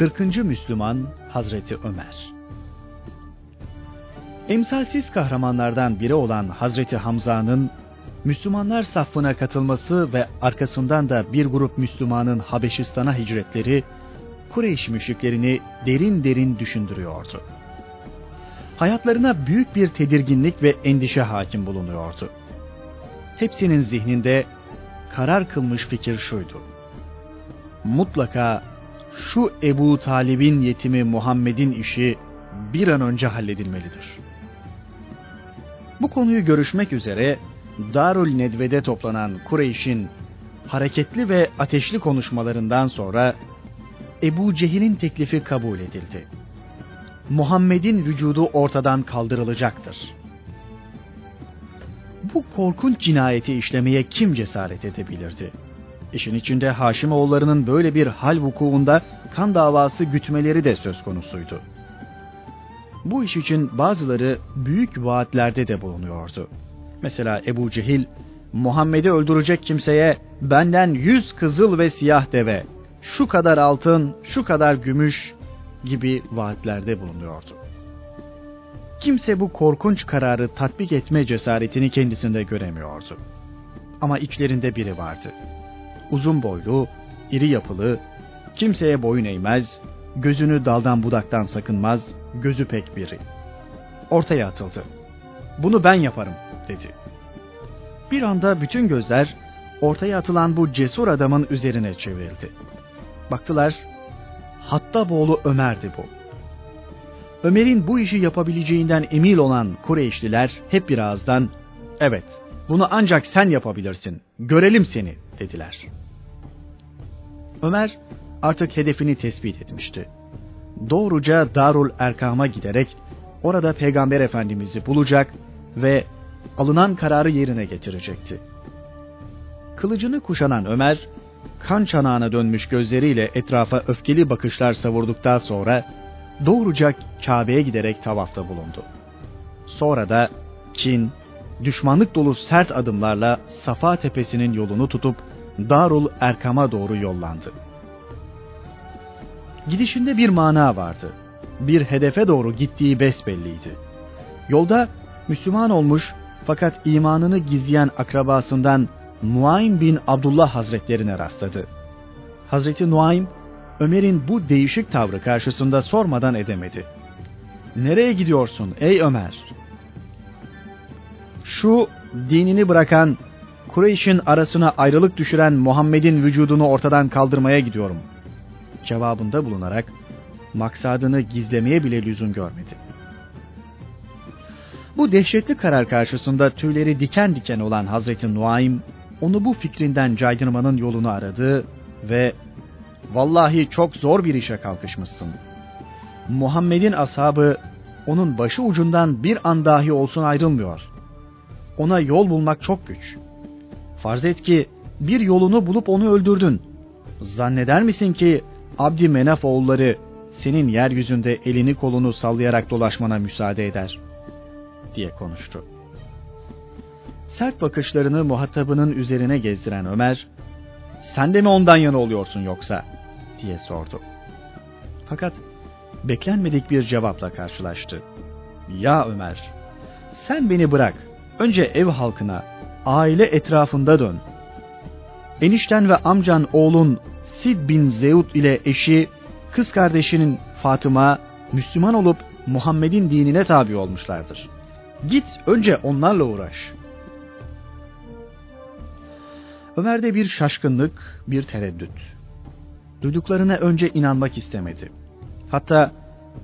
40. Müslüman Hazreti Ömer Emsalsiz kahramanlardan biri olan Hazreti Hamza'nın Müslümanlar safına katılması ve arkasından da bir grup Müslümanın Habeşistan'a hicretleri Kureyş müşriklerini derin derin düşündürüyordu. Hayatlarına büyük bir tedirginlik ve endişe hakim bulunuyordu. Hepsinin zihninde karar kılmış fikir şuydu. Mutlaka şu Ebu Talib'in yetimi Muhammed'in işi bir an önce halledilmelidir. Bu konuyu görüşmek üzere Darül Nedve'de toplanan Kureyş'in hareketli ve ateşli konuşmalarından sonra Ebu Cehil'in teklifi kabul edildi. Muhammed'in vücudu ortadan kaldırılacaktır. Bu korkunç cinayeti işlemeye kim cesaret edebilirdi? İşin içinde Haşimoğullarının böyle bir hal vukuunda kan davası gütmeleri de söz konusuydu. Bu iş için bazıları büyük vaatlerde de bulunuyordu. Mesela Ebu Cehil, Muhammed'i öldürecek kimseye benden yüz kızıl ve siyah deve, şu kadar altın, şu kadar gümüş gibi vaatlerde bulunuyordu. Kimse bu korkunç kararı tatbik etme cesaretini kendisinde göremiyordu. Ama içlerinde biri vardı. Uzun boylu, iri yapılı, kimseye boyun eğmez, gözünü daldan budaktan sakınmaz, gözü pek biri. Ortaya atıldı. Bunu ben yaparım dedi. Bir anda bütün gözler ortaya atılan bu cesur adamın üzerine çevrildi. Baktılar, Hattaboğlu Ömer'di bu. Ömer'in bu işi yapabileceğinden emin olan Kureyşliler hep bir ağızdan, evet bunu ancak sen yapabilirsin, görelim seni dediler. Ömer artık hedefini tespit etmişti. Doğruca Darul Erkam'a giderek orada Peygamber Efendimiz'i bulacak ve alınan kararı yerine getirecekti. Kılıcını kuşanan Ömer, kan çanağına dönmüş gözleriyle etrafa öfkeli bakışlar savurduktan sonra doğruca Kabe'ye giderek tavafta bulundu. Sonra da Çin, düşmanlık dolu sert adımlarla Safa tepesinin yolunu tutup Darul Erkam'a doğru yollandı. Gidişinde bir mana vardı. Bir hedefe doğru gittiği besbelliydi. Yolda Müslüman olmuş fakat imanını gizleyen akrabasından Nuaym bin Abdullah Hazretlerine rastladı. Hazreti Nuaym, Ömer'in bu değişik tavrı karşısında sormadan edemedi. Nereye gidiyorsun ey Ömer? Şu dinini bırakan, Kureyş'in arasına ayrılık düşüren Muhammed'in vücudunu ortadan kaldırmaya gidiyorum. Cevabında bulunarak maksadını gizlemeye bile lüzum görmedi. Bu dehşetli karar karşısında tüyleri diken diken olan Hazreti Nuaym, onu bu fikrinden caydırmanın yolunu aradı ve ''Vallahi çok zor bir işe kalkışmışsın. Muhammed'in ashabı onun başı ucundan bir an dahi olsun ayrılmıyor. Ona yol bulmak çok güç. Farz et ki bir yolunu bulup onu öldürdün. Zanneder misin ki Abdi Menaf oğulları senin yeryüzünde elini kolunu sallayarak dolaşmana müsaade eder?'' diye konuştu. Sert bakışlarını muhatabının üzerine gezdiren Ömer, sen de mi ondan yana oluyorsun yoksa? diye sordu. Fakat beklenmedik bir cevapla karşılaştı. Ya Ömer, sen beni bırak. Önce ev halkına, aile etrafında dön. Enişten ve amcan oğlun Sid bin Zeud ile eşi, kız kardeşinin Fatıma, Müslüman olup Muhammed'in dinine tabi olmuşlardır. Git önce onlarla uğraş. Ömer'de bir şaşkınlık, bir tereddüt. Duyduklarına önce inanmak istemedi. Hatta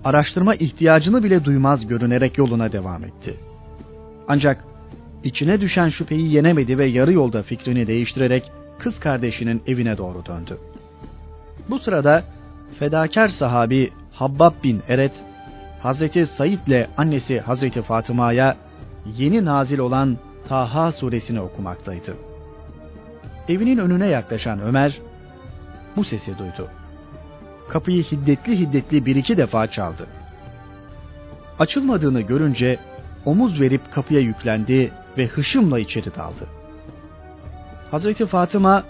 araştırma ihtiyacını bile duymaz görünerek yoluna devam etti. Ancak içine düşen şüpheyi yenemedi ve yarı yolda fikrini değiştirerek kız kardeşinin evine doğru döndü. Bu sırada fedakar sahabi Habbab bin Eret, Hazreti Said ile annesi Hazreti Fatıma'ya yeni nazil olan Taha suresini okumaktaydı. Evinin önüne yaklaşan Ömer bu sesi duydu. Kapıyı hiddetli hiddetli bir iki defa çaldı. Açılmadığını görünce omuz verip kapıya yüklendi ve hışımla içeri daldı. Hazreti Fatıma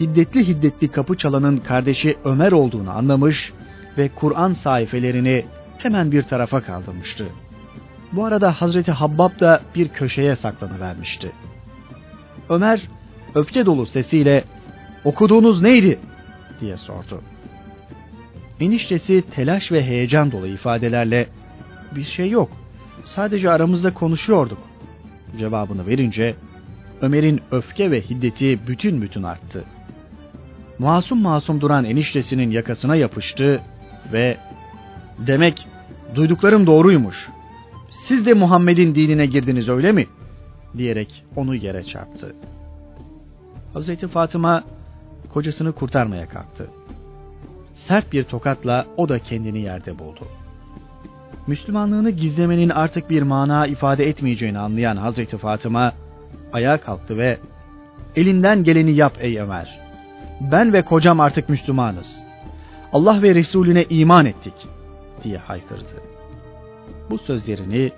hiddetli hiddetli kapı çalanın kardeşi Ömer olduğunu anlamış ve Kur'an sayfelerini hemen bir tarafa kaldırmıştı. Bu arada Hazreti Habbab da bir köşeye saklanıvermişti. Ömer öfke dolu sesiyle okuduğunuz neydi diye sordu. Eniştesi telaş ve heyecan dolu ifadelerle bir şey yok sadece aramızda konuşuyorduk cevabını verince Ömer'in öfke ve hiddeti bütün bütün arttı. Masum masum duran eniştesinin yakasına yapıştı ve demek duyduklarım doğruymuş. Siz de Muhammed'in dinine girdiniz öyle mi? diyerek onu yere çarptı. Hazreti Fatıma kocasını kurtarmaya kalktı. Sert bir tokatla o da kendini yerde buldu. Müslümanlığını gizlemenin artık bir mana ifade etmeyeceğini anlayan Hazreti Fatıma ayağa kalktı ve elinden geleni yap ey Ömer. Ben ve kocam artık Müslümanız. Allah ve Resulüne iman ettik diye haykırdı. Bu sözlerini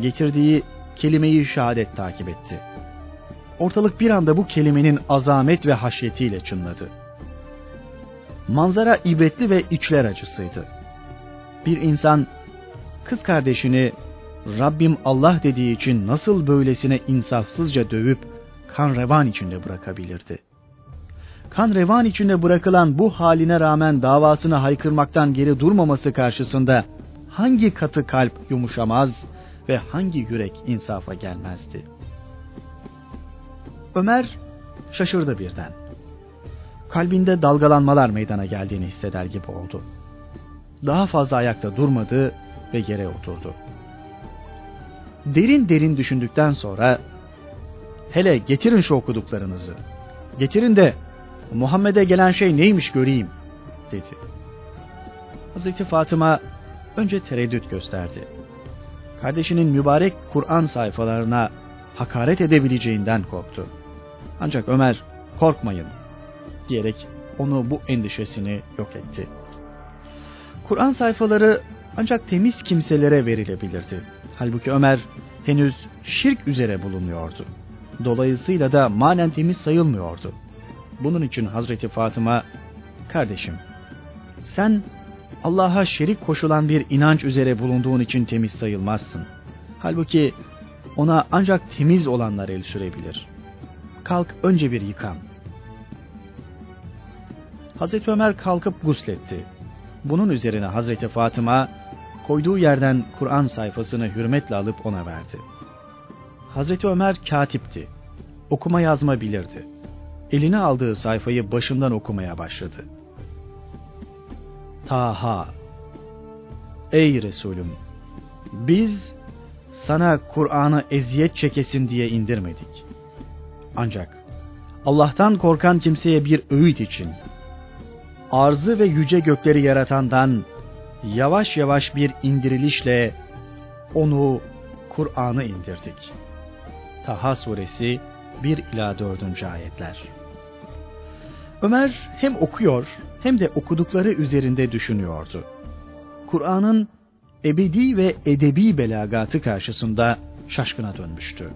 getirdiği kelimeyi şehadet takip etti. Ortalık bir anda bu kelimenin azamet ve haşyetiyle çınladı. Manzara ibretli ve içler acısıydı. Bir insan kız kardeşini Rabbim Allah dediği için nasıl böylesine insafsızca dövüp kan revan içinde bırakabilirdi? Kan revan içinde bırakılan bu haline rağmen davasını haykırmaktan geri durmaması karşısında hangi katı kalp yumuşamaz ve hangi yürek insafa gelmezdi? Ömer şaşırdı birden. Kalbinde dalgalanmalar meydana geldiğini hisseder gibi oldu. Daha fazla ayakta durmadı ve yere oturdu. Derin derin düşündükten sonra hele getirin şu okuduklarınızı. Getirin de Muhammed'e gelen şey neymiş göreyim dedi. Hazreti Fatıma önce tereddüt gösterdi. Kardeşinin mübarek Kur'an sayfalarına hakaret edebileceğinden korktu. Ancak Ömer korkmayın diyerek onu bu endişesini yok etti. Kur'an sayfaları ancak temiz kimselere verilebilirdi. Halbuki Ömer henüz şirk üzere bulunuyordu. Dolayısıyla da manen temiz sayılmıyordu. Bunun için Hazreti Fatıma, kardeşim sen Allah'a şerik koşulan bir inanç üzere bulunduğun için temiz sayılmazsın. Halbuki ona ancak temiz olanlar el sürebilir. Kalk önce bir yıkan. Hazreti Ömer kalkıp gusletti. Bunun üzerine Hazreti Fatıma koyduğu yerden Kur'an sayfasını hürmetle alıp ona verdi. Hazreti Ömer katipti. Okuma yazma bilirdi. Eline aldığı sayfayı başından okumaya başladı. Taha Ey Resulüm! Biz sana Kur'an'ı eziyet çekesin diye indirmedik. Ancak Allah'tan korkan kimseye bir öğüt için, arzı ve yüce gökleri yaratandan yavaş yavaş bir indirilişle onu Kur'an'ı indirdik. Taha suresi 1 ila 4. ayetler. Ömer hem okuyor hem de okudukları üzerinde düşünüyordu. Kur'an'ın ebedi ve edebi belagatı karşısında şaşkına dönmüştü.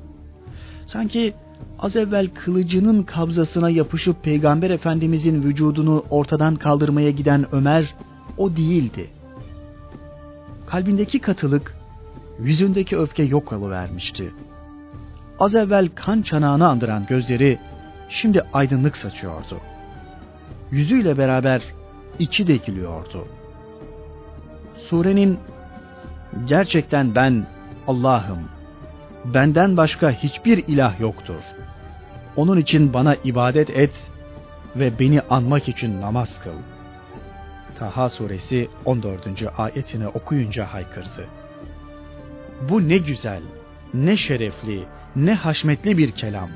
Sanki az evvel kılıcının kabzasına yapışıp Peygamber Efendimizin vücudunu ortadan kaldırmaya giden Ömer o değildi. Kalbindeki katılık, yüzündeki öfke yok vermişti. Az evvel kan çanağını andıran gözleri şimdi aydınlık saçıyordu. Yüzüyle beraber içi dökülüyordu. Surenin gerçekten ben Allah'ım, benden başka hiçbir ilah yoktur. Onun için bana ibadet et ve beni anmak için namaz kıl Taha suresi 14. ayetini okuyunca haykırdı. Bu ne güzel, ne şerefli, ne haşmetli bir kelam.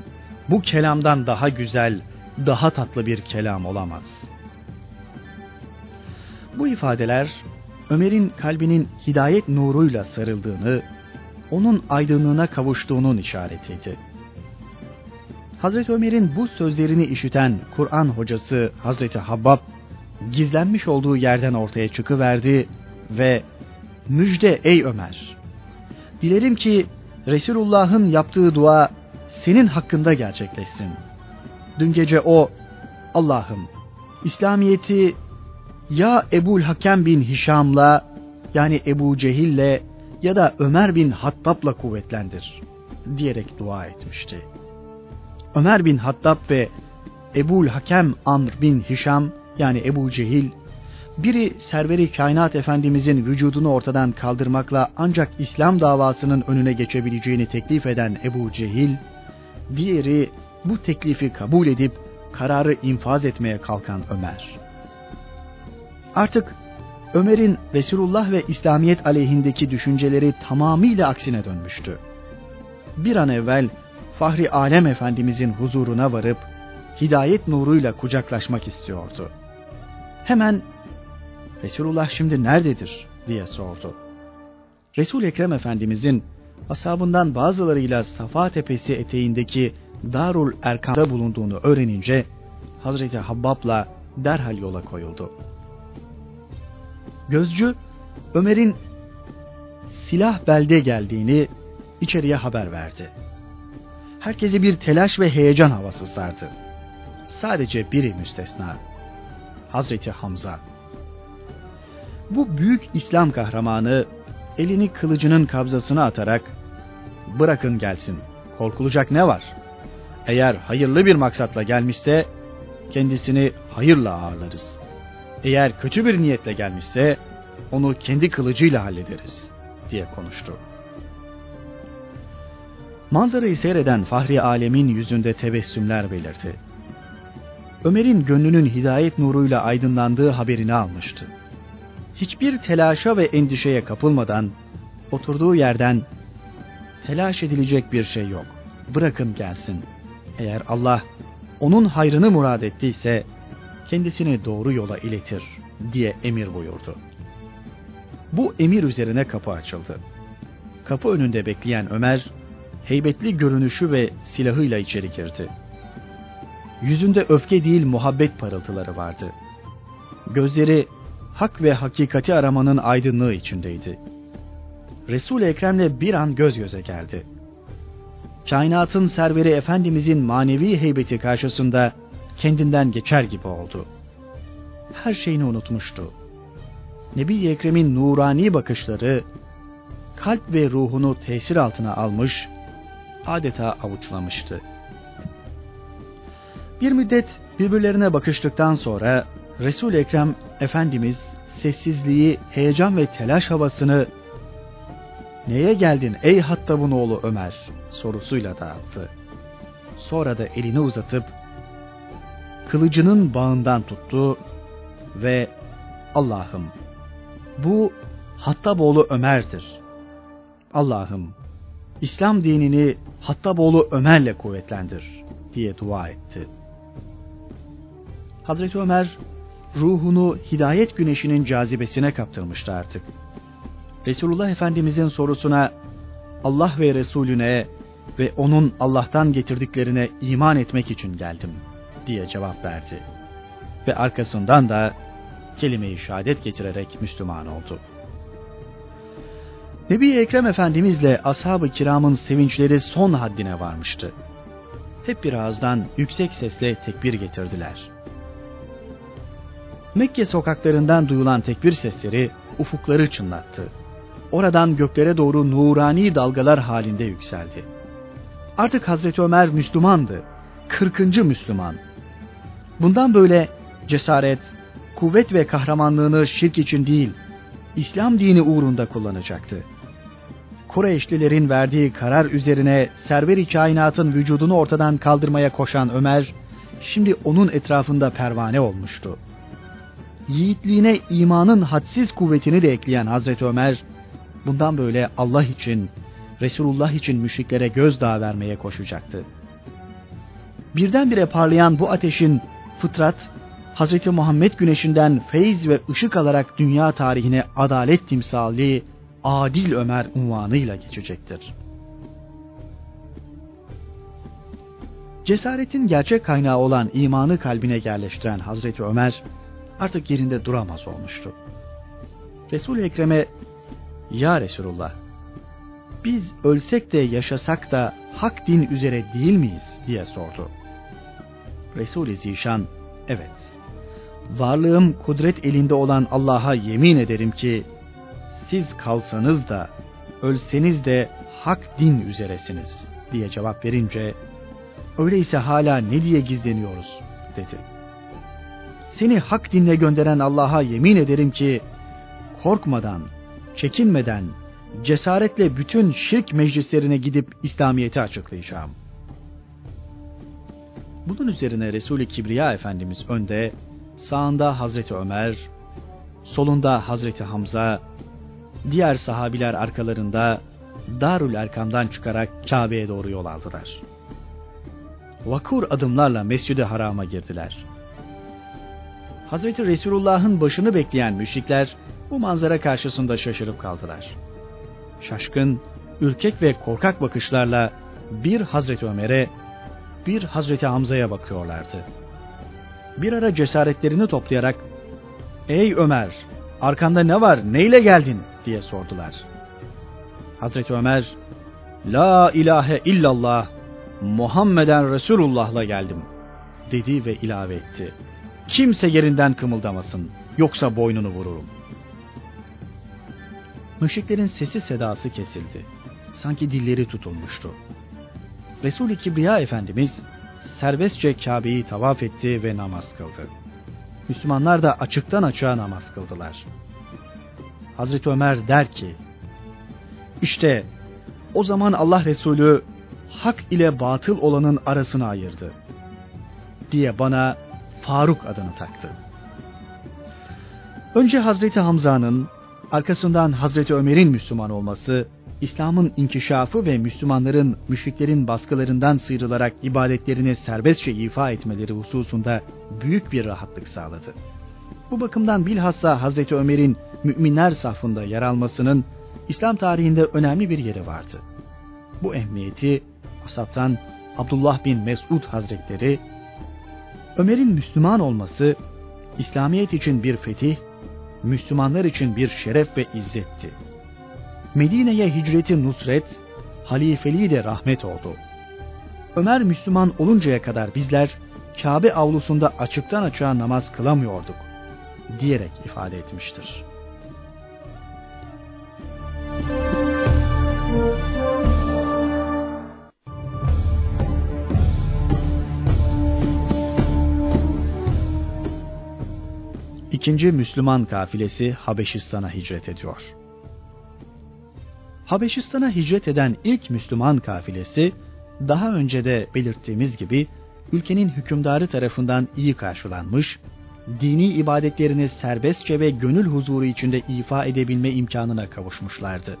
Bu kelamdan daha güzel, daha tatlı bir kelam olamaz. Bu ifadeler Ömer'in kalbinin hidayet nuruyla sarıldığını, onun aydınlığına kavuştuğunun işaretiydi. Hazreti Ömer'in bu sözlerini işiten Kur'an hocası Hazreti Habbab gizlenmiş olduğu yerden ortaya çıkıverdi ve müjde ey Ömer. Dilerim ki Resulullah'ın yaptığı dua senin hakkında gerçekleşsin. Dün gece o Allah'ım İslamiyeti ya Ebul Hakem bin Hişam'la yani Ebu Cehil'le ya da Ömer bin Hattab'la kuvvetlendir diyerek dua etmişti. Ömer bin Hattab ve Ebul Hakem Amr bin Hişam yani Ebu Cehil biri serveri kainat efendimizin vücudunu ortadan kaldırmakla ancak İslam davasının önüne geçebileceğini teklif eden Ebu Cehil, diğeri bu teklifi kabul edip kararı infaz etmeye kalkan Ömer. Artık Ömer'in Resulullah ve İslamiyet aleyhindeki düşünceleri tamamıyla aksine dönmüştü. Bir an evvel Fahri Alem Efendimizin huzuruna varıp hidayet nuruyla kucaklaşmak istiyordu. Hemen Resulullah şimdi nerededir diye sordu. Resul Ekrem Efendimizin ashabından bazılarıyla Safa Tepesi eteğindeki Darul Erkam'da bulunduğunu öğrenince Hazreti Habbab'la derhal yola koyuldu. Gözcü Ömer'in silah belde geldiğini içeriye haber verdi. Herkesi bir telaş ve heyecan havası sardı. Sadece biri müstesna. Hazreti Hamza. Bu büyük İslam kahramanı elini kılıcının kabzasına atarak bırakın gelsin. Korkulacak ne var? Eğer hayırlı bir maksatla gelmişse kendisini hayırla ağırlarız. Eğer kötü bir niyetle gelmişse onu kendi kılıcıyla hallederiz diye konuştu. Manzarayı seyreden Fahri Alem'in yüzünde tebessümler belirdi. Ömer'in gönlünün hidayet nuruyla aydınlandığı haberini almıştı. Hiçbir telaşa ve endişeye kapılmadan oturduğu yerden telaş edilecek bir şey yok. Bırakın gelsin. Eğer Allah onun hayrını murad ettiyse kendisini doğru yola iletir diye emir buyurdu. Bu emir üzerine kapı açıldı. Kapı önünde bekleyen Ömer, heybetli görünüşü ve silahıyla içeri girdi. Yüzünde öfke değil muhabbet parıltıları vardı. Gözleri hak ve hakikati aramanın aydınlığı içindeydi. Resul-i Ekrem'le bir an göz göze geldi. Kainatın serveri Efendimizin manevi heybeti karşısında kendinden geçer gibi oldu. Her şeyini unutmuştu. Nebi Ekrem'in nurani bakışları kalp ve ruhunu tesir altına almış, adeta avuçlamıştı. Bir müddet birbirlerine bakıştıktan sonra resul Ekrem Efendimiz sessizliği, heyecan ve telaş havasını ''Neye geldin ey Hattab'ın oğlu Ömer?'' sorusuyla dağıttı. Sonra da elini uzatıp kılıcının bağından tuttu ve Allah'ım bu Hattaboğlu Ömer'dir. Allah'ım İslam dinini Hattaboğlu Ömer'le kuvvetlendir diye dua etti. Hazreti Ömer ruhunu hidayet güneşinin cazibesine kaptırmıştı artık. Resulullah Efendimizin sorusuna Allah ve Resulüne ve onun Allah'tan getirdiklerine iman etmek için geldim diye cevap verdi. Ve arkasından da kelime-i şehadet getirerek Müslüman oldu. Nebi Ekrem Efendimizle ashab-ı kiramın sevinçleri son haddine varmıştı. Hep bir ağızdan yüksek sesle tekbir getirdiler. Mekke sokaklarından duyulan tekbir sesleri ufukları çınlattı. Oradan göklere doğru nurani dalgalar halinde yükseldi. Artık Hazreti Ömer Müslümandı. Kırkıncı Müslüman. Bundan böyle cesaret, kuvvet ve kahramanlığını şirk için değil, İslam dini uğrunda kullanacaktı. Kureyşlilerin verdiği karar üzerine server-i kainatın vücudunu ortadan kaldırmaya koşan Ömer, şimdi onun etrafında pervane olmuştu. Yiğitliğine imanın hadsiz kuvvetini de ekleyen Hazreti Ömer, bundan böyle Allah için, Resulullah için müşriklere gözdağı vermeye koşacaktı. Birdenbire parlayan bu ateşin fıtrat, Hz. Muhammed güneşinden feyiz ve ışık alarak dünya tarihine adalet timsali Adil Ömer unvanıyla geçecektir. Cesaretin gerçek kaynağı olan imanı kalbine yerleştiren Hazreti Ömer artık yerinde duramaz olmuştu. Resul-i Ekrem'e Ya Resulullah biz ölsek de yaşasak da hak din üzere değil miyiz diye sordu. Resul-i Zişan evet varlığım kudret elinde olan Allah'a yemin ederim ki siz kalsanız da ölseniz de hak din üzeresiniz diye cevap verince öyleyse hala ne diye gizleniyoruz dedi. Seni hak dinle gönderen Allah'a yemin ederim ki korkmadan, çekinmeden, cesaretle bütün şirk meclislerine gidip İslamiyet'i açıklayacağım. Bunun üzerine Resul-i Kibriya Efendimiz önde, sağında Hazreti Ömer, solunda Hazreti Hamza, diğer sahabiler arkalarında Darül Erkam'dan çıkarak Kabe'ye doğru yol aldılar. Vakur adımlarla Mescid-i Haram'a girdiler. Hazreti Resulullah'ın başını bekleyen müşrikler bu manzara karşısında şaşırıp kaldılar. Şaşkın, ürkek ve korkak bakışlarla bir Hazreti Ömer'e, bir Hazreti Hamza'ya bakıyorlardı. Bir ara cesaretlerini toplayarak, ''Ey Ömer, arkanda ne var, neyle geldin?'' diye sordular. Hazreti Ömer, ''La ilahe illallah, Muhammeden Resulullah'la geldim.'' dedi ve ilave etti. ''Kimse yerinden kımıldamasın, yoksa boynunu vururum.'' Müşriklerin sesi sedası kesildi. Sanki dilleri tutulmuştu. Resul-i Kibriya Efendimiz serbestçe Kabe'yi tavaf etti ve namaz kıldı. Müslümanlar da açıktan açığa namaz kıldılar. Hazreti Ömer der ki, işte o zaman Allah Resulü hak ile batıl olanın arasını ayırdı diye bana Faruk adını taktı. Önce Hazreti Hamza'nın arkasından Hazreti Ömer'in Müslüman olması, İslam'ın inkişafı ve Müslümanların müşriklerin baskılarından sıyrılarak ibadetlerini serbestçe ifa etmeleri hususunda büyük bir rahatlık sağladı. Bu bakımdan bilhassa Hazreti Ömer'in müminler safında yer almasının İslam tarihinde önemli bir yeri vardı. Bu ehemmiyeti asaptan Abdullah bin Mesud Hazretleri, Ömer'in Müslüman olması İslamiyet için bir fetih Müslümanlar için bir şeref ve izzetti. Medine'ye hicreti nusret, halifeliği de rahmet oldu. Ömer Müslüman oluncaya kadar bizler Kabe avlusunda açıktan açığa namaz kılamıyorduk diyerek ifade etmiştir. İkinci Müslüman kafilesi Habeşistan'a hicret ediyor. Habeşistan'a hicret eden ilk Müslüman kafilesi, daha önce de belirttiğimiz gibi ülkenin hükümdarı tarafından iyi karşılanmış, dini ibadetlerini serbestçe ve gönül huzuru içinde ifa edebilme imkanına kavuşmuşlardı.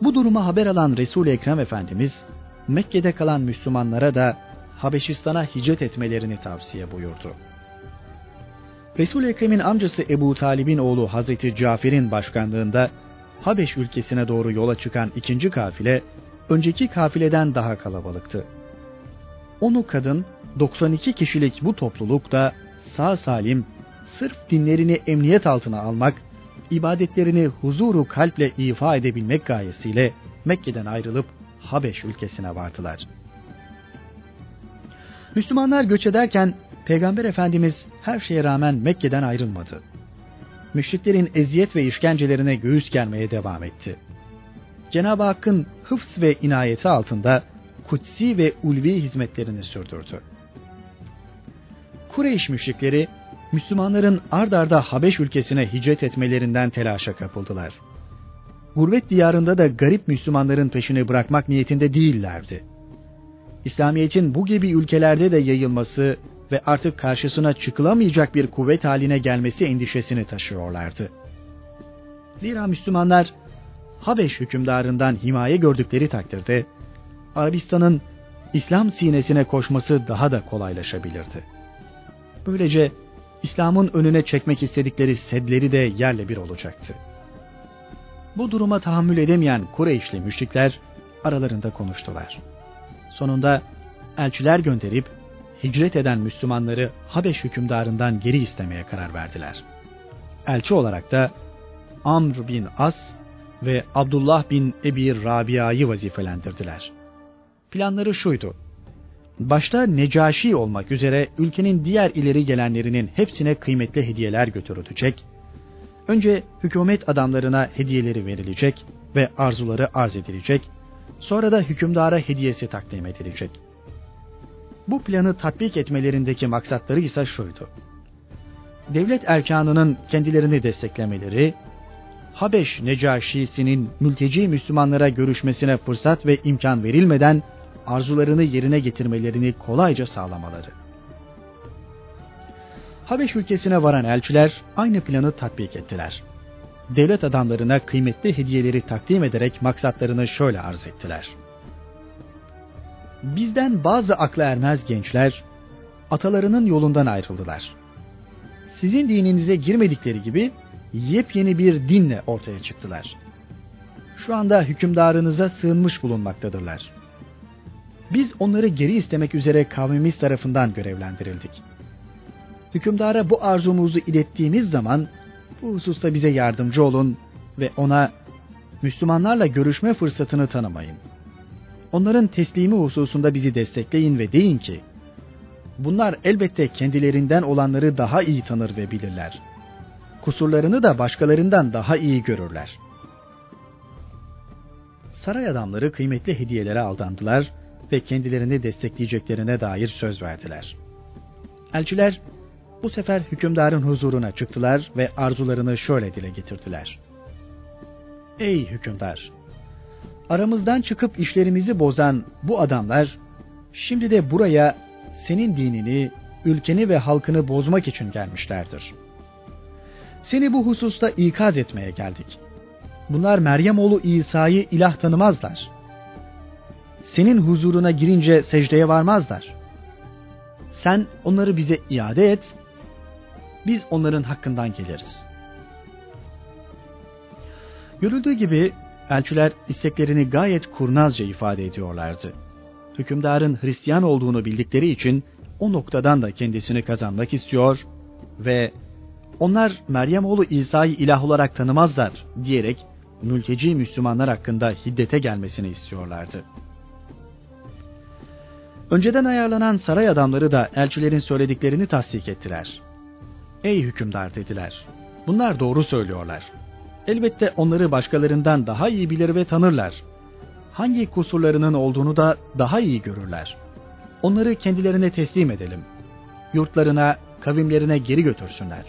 Bu duruma haber alan Resul-i Ekrem Efendimiz, Mekke'de kalan Müslümanlara da Habeşistan'a hicret etmelerini tavsiye buyurdu. Resul-i Ekrem'in amcası Ebu Talib'in oğlu Hazreti Cafer'in başkanlığında Habeş ülkesine doğru yola çıkan ikinci kafile, önceki kafileden daha kalabalıktı. Onu kadın, 92 kişilik bu topluluk da sağ salim, sırf dinlerini emniyet altına almak, ibadetlerini huzuru kalple ifa edebilmek gayesiyle Mekke'den ayrılıp Habeş ülkesine vardılar. Müslümanlar göç ederken Peygamber Efendimiz her şeye rağmen Mekke'den ayrılmadı. Müşriklerin eziyet ve işkencelerine göğüs germeye devam etti. Cenab-ı Hakk'ın hıfz ve inayeti altında kutsi ve ulvi hizmetlerini sürdürdü. Kureyş müşrikleri Müslümanların ard arda Habeş ülkesine hicret etmelerinden telaşa kapıldılar. Gurbet diyarında da garip Müslümanların peşini bırakmak niyetinde değillerdi. İslamiyet'in bu gibi ülkelerde de yayılması ve artık karşısına çıkılamayacak bir kuvvet haline gelmesi endişesini taşıyorlardı. Zira Müslümanlar Habeş hükümdarından himaye gördükleri takdirde Arabistan'ın İslam sinesine koşması daha da kolaylaşabilirdi. Böylece İslam'ın önüne çekmek istedikleri sedleri de yerle bir olacaktı. Bu duruma tahammül edemeyen Kureyşli müşrikler aralarında konuştular. Sonunda elçiler gönderip hicret eden Müslümanları Habeş hükümdarından geri istemeye karar verdiler. Elçi olarak da Amr bin As ve Abdullah bin Ebi Rabia'yı vazifelendirdiler. Planları şuydu. başta Necaşi olmak üzere ülkenin diğer ileri gelenlerinin hepsine kıymetli hediyeler götürülecek, önce hükümet adamlarına hediyeleri verilecek ve arzuları arz edilecek, sonra da hükümdara hediyesi takdim edilecek. Bu planı tatbik etmelerindeki maksatları ise şuydu. Devlet erkanının kendilerini desteklemeleri, Habeş Necaşisi'nin mülteci Müslümanlara görüşmesine fırsat ve imkan verilmeden arzularını yerine getirmelerini kolayca sağlamaları. Habeş ülkesine varan elçiler aynı planı tatbik ettiler. Devlet adamlarına kıymetli hediyeleri takdim ederek maksatlarını şöyle arz ettiler. Bizden bazı akla ermez gençler atalarının yolundan ayrıldılar. Sizin dininize girmedikleri gibi yepyeni bir dinle ortaya çıktılar. Şu anda hükümdarınıza sığınmış bulunmaktadırlar. Biz onları geri istemek üzere kavmimiz tarafından görevlendirildik. Hükümdara bu arzumuzu ilettiğimiz zaman bu hususta bize yardımcı olun ve ona Müslümanlarla görüşme fırsatını tanımayın. Onların teslimi hususunda bizi destekleyin ve deyin ki, bunlar elbette kendilerinden olanları daha iyi tanır ve bilirler. Kusurlarını da başkalarından daha iyi görürler. Saray adamları kıymetli hediyelere aldandılar ve kendilerini destekleyeceklerine dair söz verdiler. Elçiler bu sefer hükümdarın huzuruna çıktılar ve arzularını şöyle dile getirdiler. Ey hükümdar! Aramızdan çıkıp işlerimizi bozan bu adamlar şimdi de buraya senin dinini, ülkeni ve halkını bozmak için gelmişlerdir. Seni bu hususta ikaz etmeye geldik. Bunlar Meryem oğlu İsa'yı ilah tanımazlar senin huzuruna girince secdeye varmazlar. Sen onları bize iade et, biz onların hakkından geliriz. Görüldüğü gibi elçiler isteklerini gayet kurnazca ifade ediyorlardı. Hükümdarın Hristiyan olduğunu bildikleri için o noktadan da kendisini kazanmak istiyor ve onlar Meryem oğlu İsa'yı ilah olarak tanımazlar diyerek mülteci Müslümanlar hakkında hiddete gelmesini istiyorlardı. Önceden ayarlanan saray adamları da elçilerin söylediklerini tasdik ettiler. Ey hükümdar dediler. Bunlar doğru söylüyorlar. Elbette onları başkalarından daha iyi bilir ve tanırlar. Hangi kusurlarının olduğunu da daha iyi görürler. Onları kendilerine teslim edelim. Yurtlarına, kavimlerine geri götürsünler.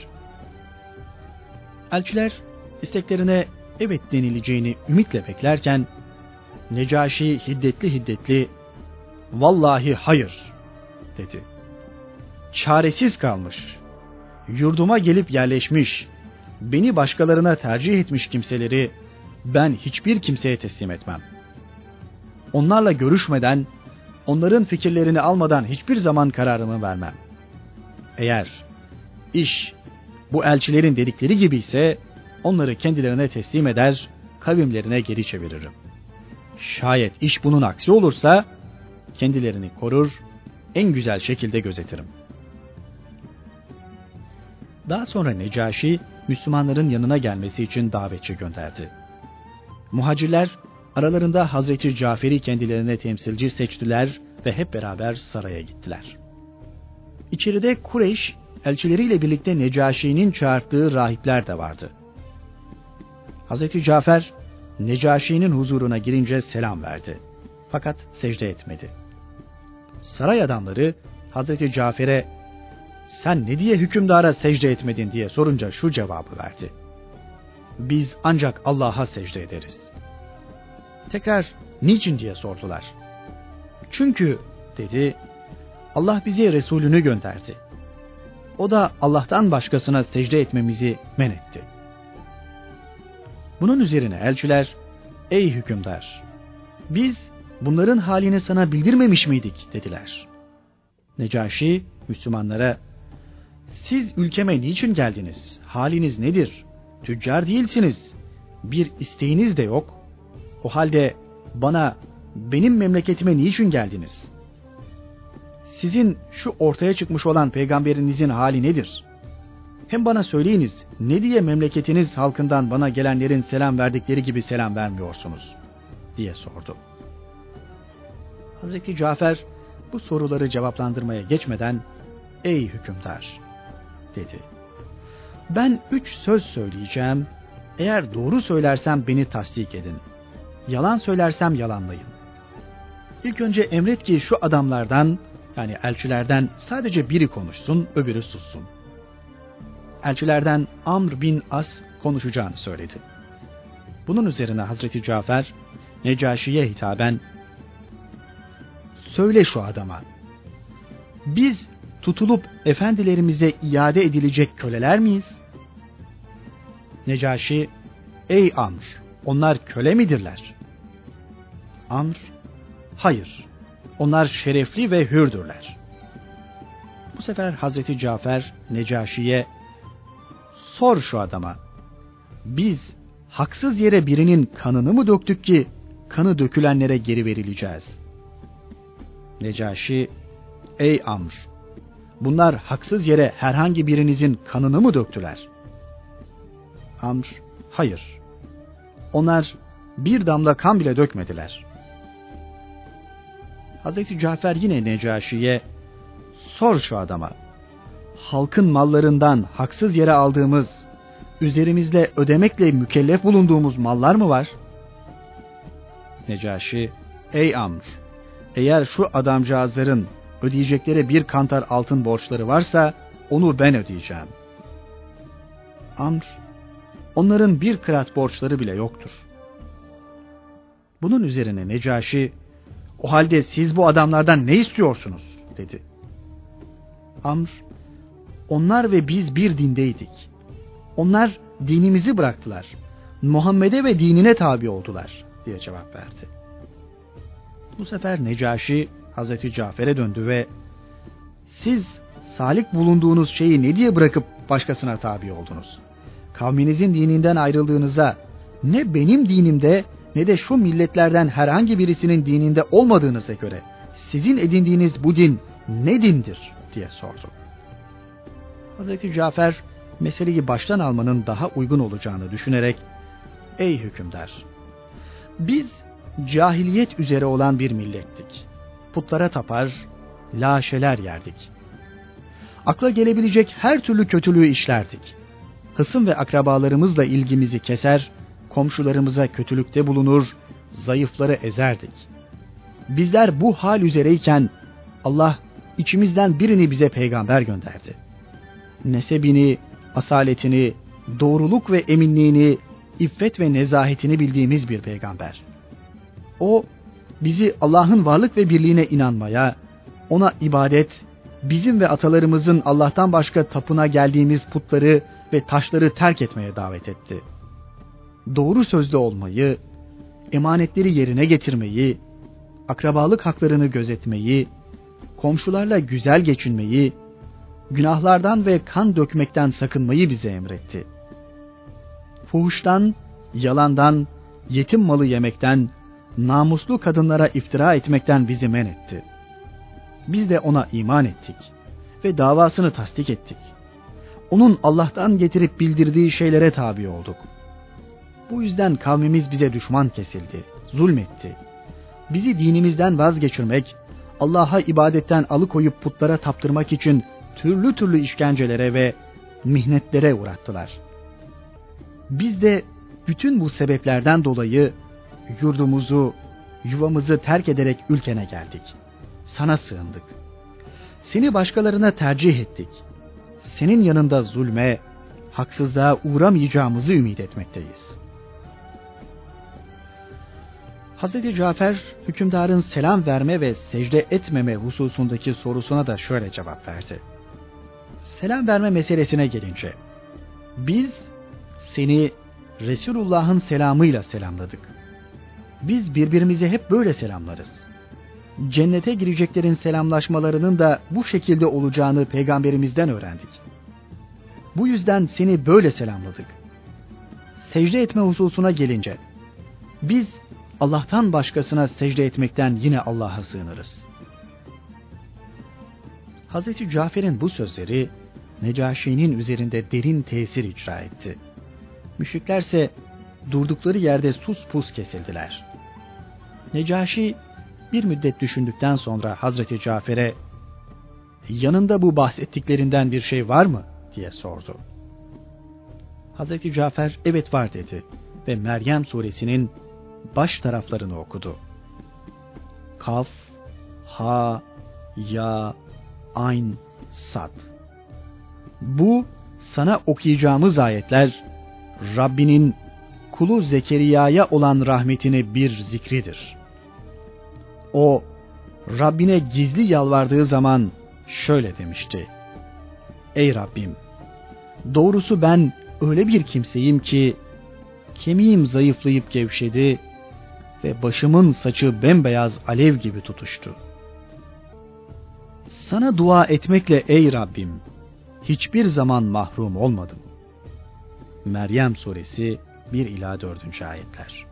Elçiler isteklerine evet denileceğini ümitle beklerken Necaşi hiddetli hiddetli Vallahi hayır dedi. Çaresiz kalmış. Yurduma gelip yerleşmiş, beni başkalarına tercih etmiş kimseleri ben hiçbir kimseye teslim etmem. Onlarla görüşmeden, onların fikirlerini almadan hiçbir zaman kararımı vermem. Eğer iş bu elçilerin dedikleri gibi ise onları kendilerine teslim eder, kavimlerine geri çeviririm. Şayet iş bunun aksi olursa kendilerini korur, en güzel şekilde gözetirim. Daha sonra Necaşi, Müslümanların yanına gelmesi için davetçi gönderdi. Muhacirler, aralarında Hazreti Cafer'i kendilerine temsilci seçtiler ve hep beraber saraya gittiler. İçeride Kureyş, elçileriyle birlikte Necaşi'nin çağırttığı rahipler de vardı. Hazreti Cafer, Necaşi'nin huzuruna girince selam verdi. Fakat secde etmedi saray adamları Hazreti Cafer'e sen ne diye hükümdara secde etmedin diye sorunca şu cevabı verdi. Biz ancak Allah'a secde ederiz. Tekrar niçin diye sordular. Çünkü dedi Allah bize Resulünü gönderdi. O da Allah'tan başkasına secde etmemizi men etti. Bunun üzerine elçiler, ey hükümdar, biz bunların halini sana bildirmemiş miydik dediler. Necaşi Müslümanlara siz ülkeme niçin geldiniz? Haliniz nedir? Tüccar değilsiniz. Bir isteğiniz de yok. O halde bana benim memleketime niçin geldiniz? Sizin şu ortaya çıkmış olan peygamberinizin hali nedir? Hem bana söyleyiniz ne diye memleketiniz halkından bana gelenlerin selam verdikleri gibi selam vermiyorsunuz diye sordu. Hazreti Cafer bu soruları cevaplandırmaya geçmeden ''Ey hükümdar'' dedi. ''Ben üç söz söyleyeceğim. Eğer doğru söylersem beni tasdik edin. Yalan söylersem yalanlayın. İlk önce emret ki şu adamlardan yani elçilerden sadece biri konuşsun, öbürü sussun. Elçilerden Amr bin As konuşacağını söyledi. Bunun üzerine Hazreti Cafer Necaşi'ye hitaben Söyle şu adama. Biz tutulup efendilerimize iade edilecek köleler miyiz? Necaşi, ey Amr, onlar köle midirler? Amr, hayır, onlar şerefli ve hürdürler. Bu sefer Hazreti Cafer Necaşi'ye, sor şu adama, biz haksız yere birinin kanını mı döktük ki kanı dökülenlere geri verileceğiz? Necaşi, ey Amr, bunlar haksız yere herhangi birinizin kanını mı döktüler? Amr, hayır. Onlar bir damla kan bile dökmediler. Hazreti Cafer yine Necaşi'ye, sor şu adama, halkın mallarından haksız yere aldığımız, üzerimizle ödemekle mükellef bulunduğumuz mallar mı var? Necaşi, ey Amr, eğer şu adamcağızların ödeyecekleri bir kantar altın borçları varsa onu ben ödeyeceğim. Amr, onların bir kırat borçları bile yoktur. Bunun üzerine Necaşi, o halde siz bu adamlardan ne istiyorsunuz? dedi. Amr, onlar ve biz bir dindeydik. Onlar dinimizi bıraktılar. Muhammed'e ve dinine tabi oldular diye cevap verdi. Bu sefer Necaşi Hazreti Cafer'e döndü ve siz salik bulunduğunuz şeyi ne diye bırakıp başkasına tabi oldunuz? Kavminizin dininden ayrıldığınıza ne benim dinimde ne de şu milletlerden herhangi birisinin dininde olmadığınıza göre sizin edindiğiniz bu din ne dindir diye sordu. Hazreti Cafer meseleyi baştan almanın daha uygun olacağını düşünerek ey hükümdar biz cahiliyet üzere olan bir millettik. Putlara tapar, laşeler yerdik. Akla gelebilecek her türlü kötülüğü işlerdik. Hısım ve akrabalarımızla ilgimizi keser, komşularımıza kötülükte bulunur, zayıfları ezerdik. Bizler bu hal üzereyken Allah içimizden birini bize peygamber gönderdi. Nesebini, asaletini, doğruluk ve eminliğini, iffet ve nezahetini bildiğimiz bir peygamber. O bizi Allah'ın varlık ve birliğine inanmaya, ona ibadet, bizim ve atalarımızın Allah'tan başka tapına geldiğimiz putları ve taşları terk etmeye davet etti. Doğru sözlü olmayı, emanetleri yerine getirmeyi, akrabalık haklarını gözetmeyi, komşularla güzel geçinmeyi, günahlardan ve kan dökmekten sakınmayı bize emretti. Fuhuştan, yalandan, yetim malı yemekten, namuslu kadınlara iftira etmekten bizi men etti. Biz de ona iman ettik ve davasını tasdik ettik. Onun Allah'tan getirip bildirdiği şeylere tabi olduk. Bu yüzden kavmimiz bize düşman kesildi, zulmetti. Bizi dinimizden vazgeçirmek, Allah'a ibadetten alıkoyup putlara taptırmak için türlü türlü işkencelere ve mihnetlere uğrattılar. Biz de bütün bu sebeplerden dolayı yurdumuzu, yuvamızı terk ederek ülkene geldik. Sana sığındık. Seni başkalarına tercih ettik. Senin yanında zulme, haksızlığa uğramayacağımızı ümit etmekteyiz. Hazreti Cafer hükümdarın selam verme ve secde etmeme hususundaki sorusuna da şöyle cevap verdi. Selam verme meselesine gelince biz seni Resulullah'ın selamıyla selamladık. Biz birbirimize hep böyle selamlarız. Cennete gireceklerin selamlaşmalarının da bu şekilde olacağını peygamberimizden öğrendik. Bu yüzden seni böyle selamladık. Secde etme hususuna gelince biz Allah'tan başkasına secde etmekten yine Allah'a sığınırız. Hazreti Cafer'in bu sözleri Necaşi'nin üzerinde derin tesir icra etti. Müşriklerse durdukları yerde sus pus kesildiler. Necaşi Bir müddet düşündükten sonra Hazreti Cafer'e yanında bu bahsettiklerinden bir şey var mı diye sordu. Hazreti Cafer evet var dedi ve Meryem suresinin baş taraflarını okudu. Kaf, Ha, Ya, Ayn, Sad. Bu sana okuyacağımız ayetler Rabbinin kulu Zekeriya'ya olan rahmetini bir zikridir. O Rabbine gizli yalvardığı zaman şöyle demişti. Ey Rabbim! Doğrusu ben öyle bir kimseyim ki kemiğim zayıflayıp gevşedi ve başımın saçı bembeyaz alev gibi tutuştu. Sana dua etmekle ey Rabbim hiçbir zaman mahrum olmadım. Meryem suresi 1 ila 4. ayetler.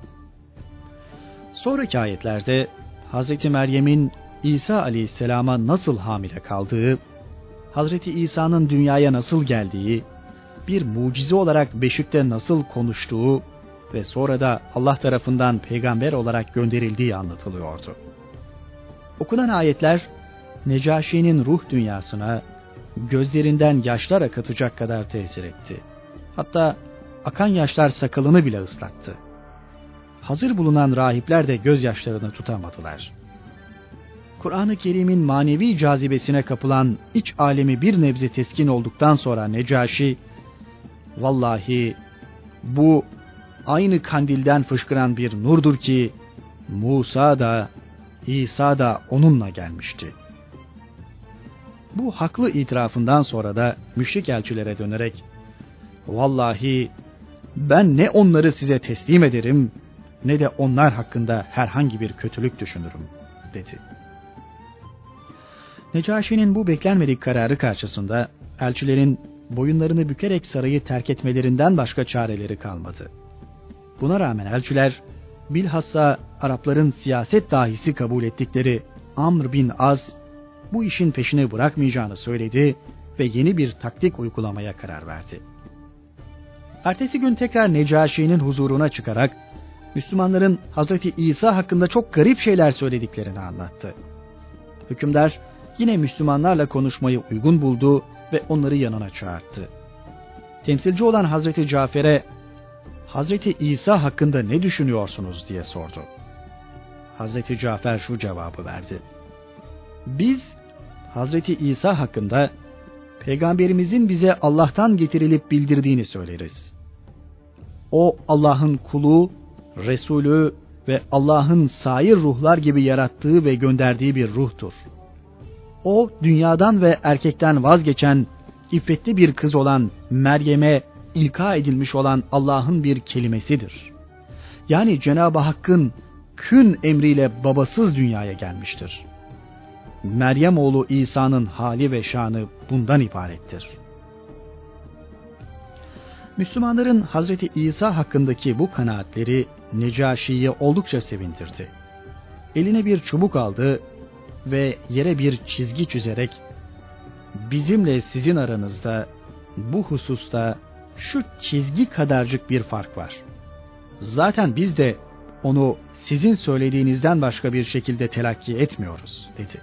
Sonraki ayetlerde Hz. Meryem'in İsa aleyhisselama nasıl hamile kaldığı, Hz. İsa'nın dünyaya nasıl geldiği, bir mucize olarak beşikte nasıl konuştuğu ve sonra da Allah tarafından peygamber olarak gönderildiği anlatılıyordu. Okunan ayetler Necaşi'nin ruh dünyasına gözlerinden yaşlar akıtacak kadar tesir etti. Hatta akan yaşlar sakalını bile ıslattı. Hazır bulunan rahipler de gözyaşlarını tutamadılar. Kur'an-ı Kerim'in manevi cazibesine kapılan iç alemi bir nebze teskin olduktan sonra Necaşi, Vallahi bu aynı kandilden fışkıran bir nurdur ki Musa da İsa da onunla gelmişti. Bu haklı itirafından sonra da müşrik elçilere dönerek Vallahi ben ne onları size teslim ederim ne de onlar hakkında herhangi bir kötülük düşünürüm dedi. Necaşi'nin bu beklenmedik kararı karşısında elçilerin boyunlarını bükerek sarayı terk etmelerinden başka çareleri kalmadı. Buna rağmen elçiler bilhassa Arapların siyaset dahisi kabul ettikleri Amr bin Az bu işin peşini bırakmayacağını söyledi ve yeni bir taktik uygulamaya karar verdi. Ertesi gün tekrar Necaşi'nin huzuruna çıkarak Müslümanların Hazreti İsa hakkında çok garip şeyler söylediklerini anlattı. Hükümdar yine Müslümanlarla konuşmayı uygun buldu ve onları yanına çağırdı. Temsilci olan Hazreti Cafer'e Hazreti İsa hakkında ne düşünüyorsunuz diye sordu. Hazreti Cafer şu cevabı verdi. Biz Hazreti İsa hakkında peygamberimizin bize Allah'tan getirilip bildirdiğini söyleriz. O Allah'ın kulu, Resulü ve Allah'ın sair ruhlar gibi yarattığı ve gönderdiği bir ruhtur. O dünyadan ve erkekten vazgeçen iffetli bir kız olan Meryem'e ilka edilmiş olan Allah'ın bir kelimesidir. Yani Cenab-ı Hakk'ın kün emriyle babasız dünyaya gelmiştir. Meryem oğlu İsa'nın hali ve şanı bundan ibarettir. Müslümanların Hazreti İsa hakkındaki bu kanaatleri Necaşi'yi oldukça sevindirdi. Eline bir çubuk aldı ve yere bir çizgi çizerek bizimle sizin aranızda bu hususta şu çizgi kadarcık bir fark var. Zaten biz de onu sizin söylediğinizden başka bir şekilde telakki etmiyoruz dedi.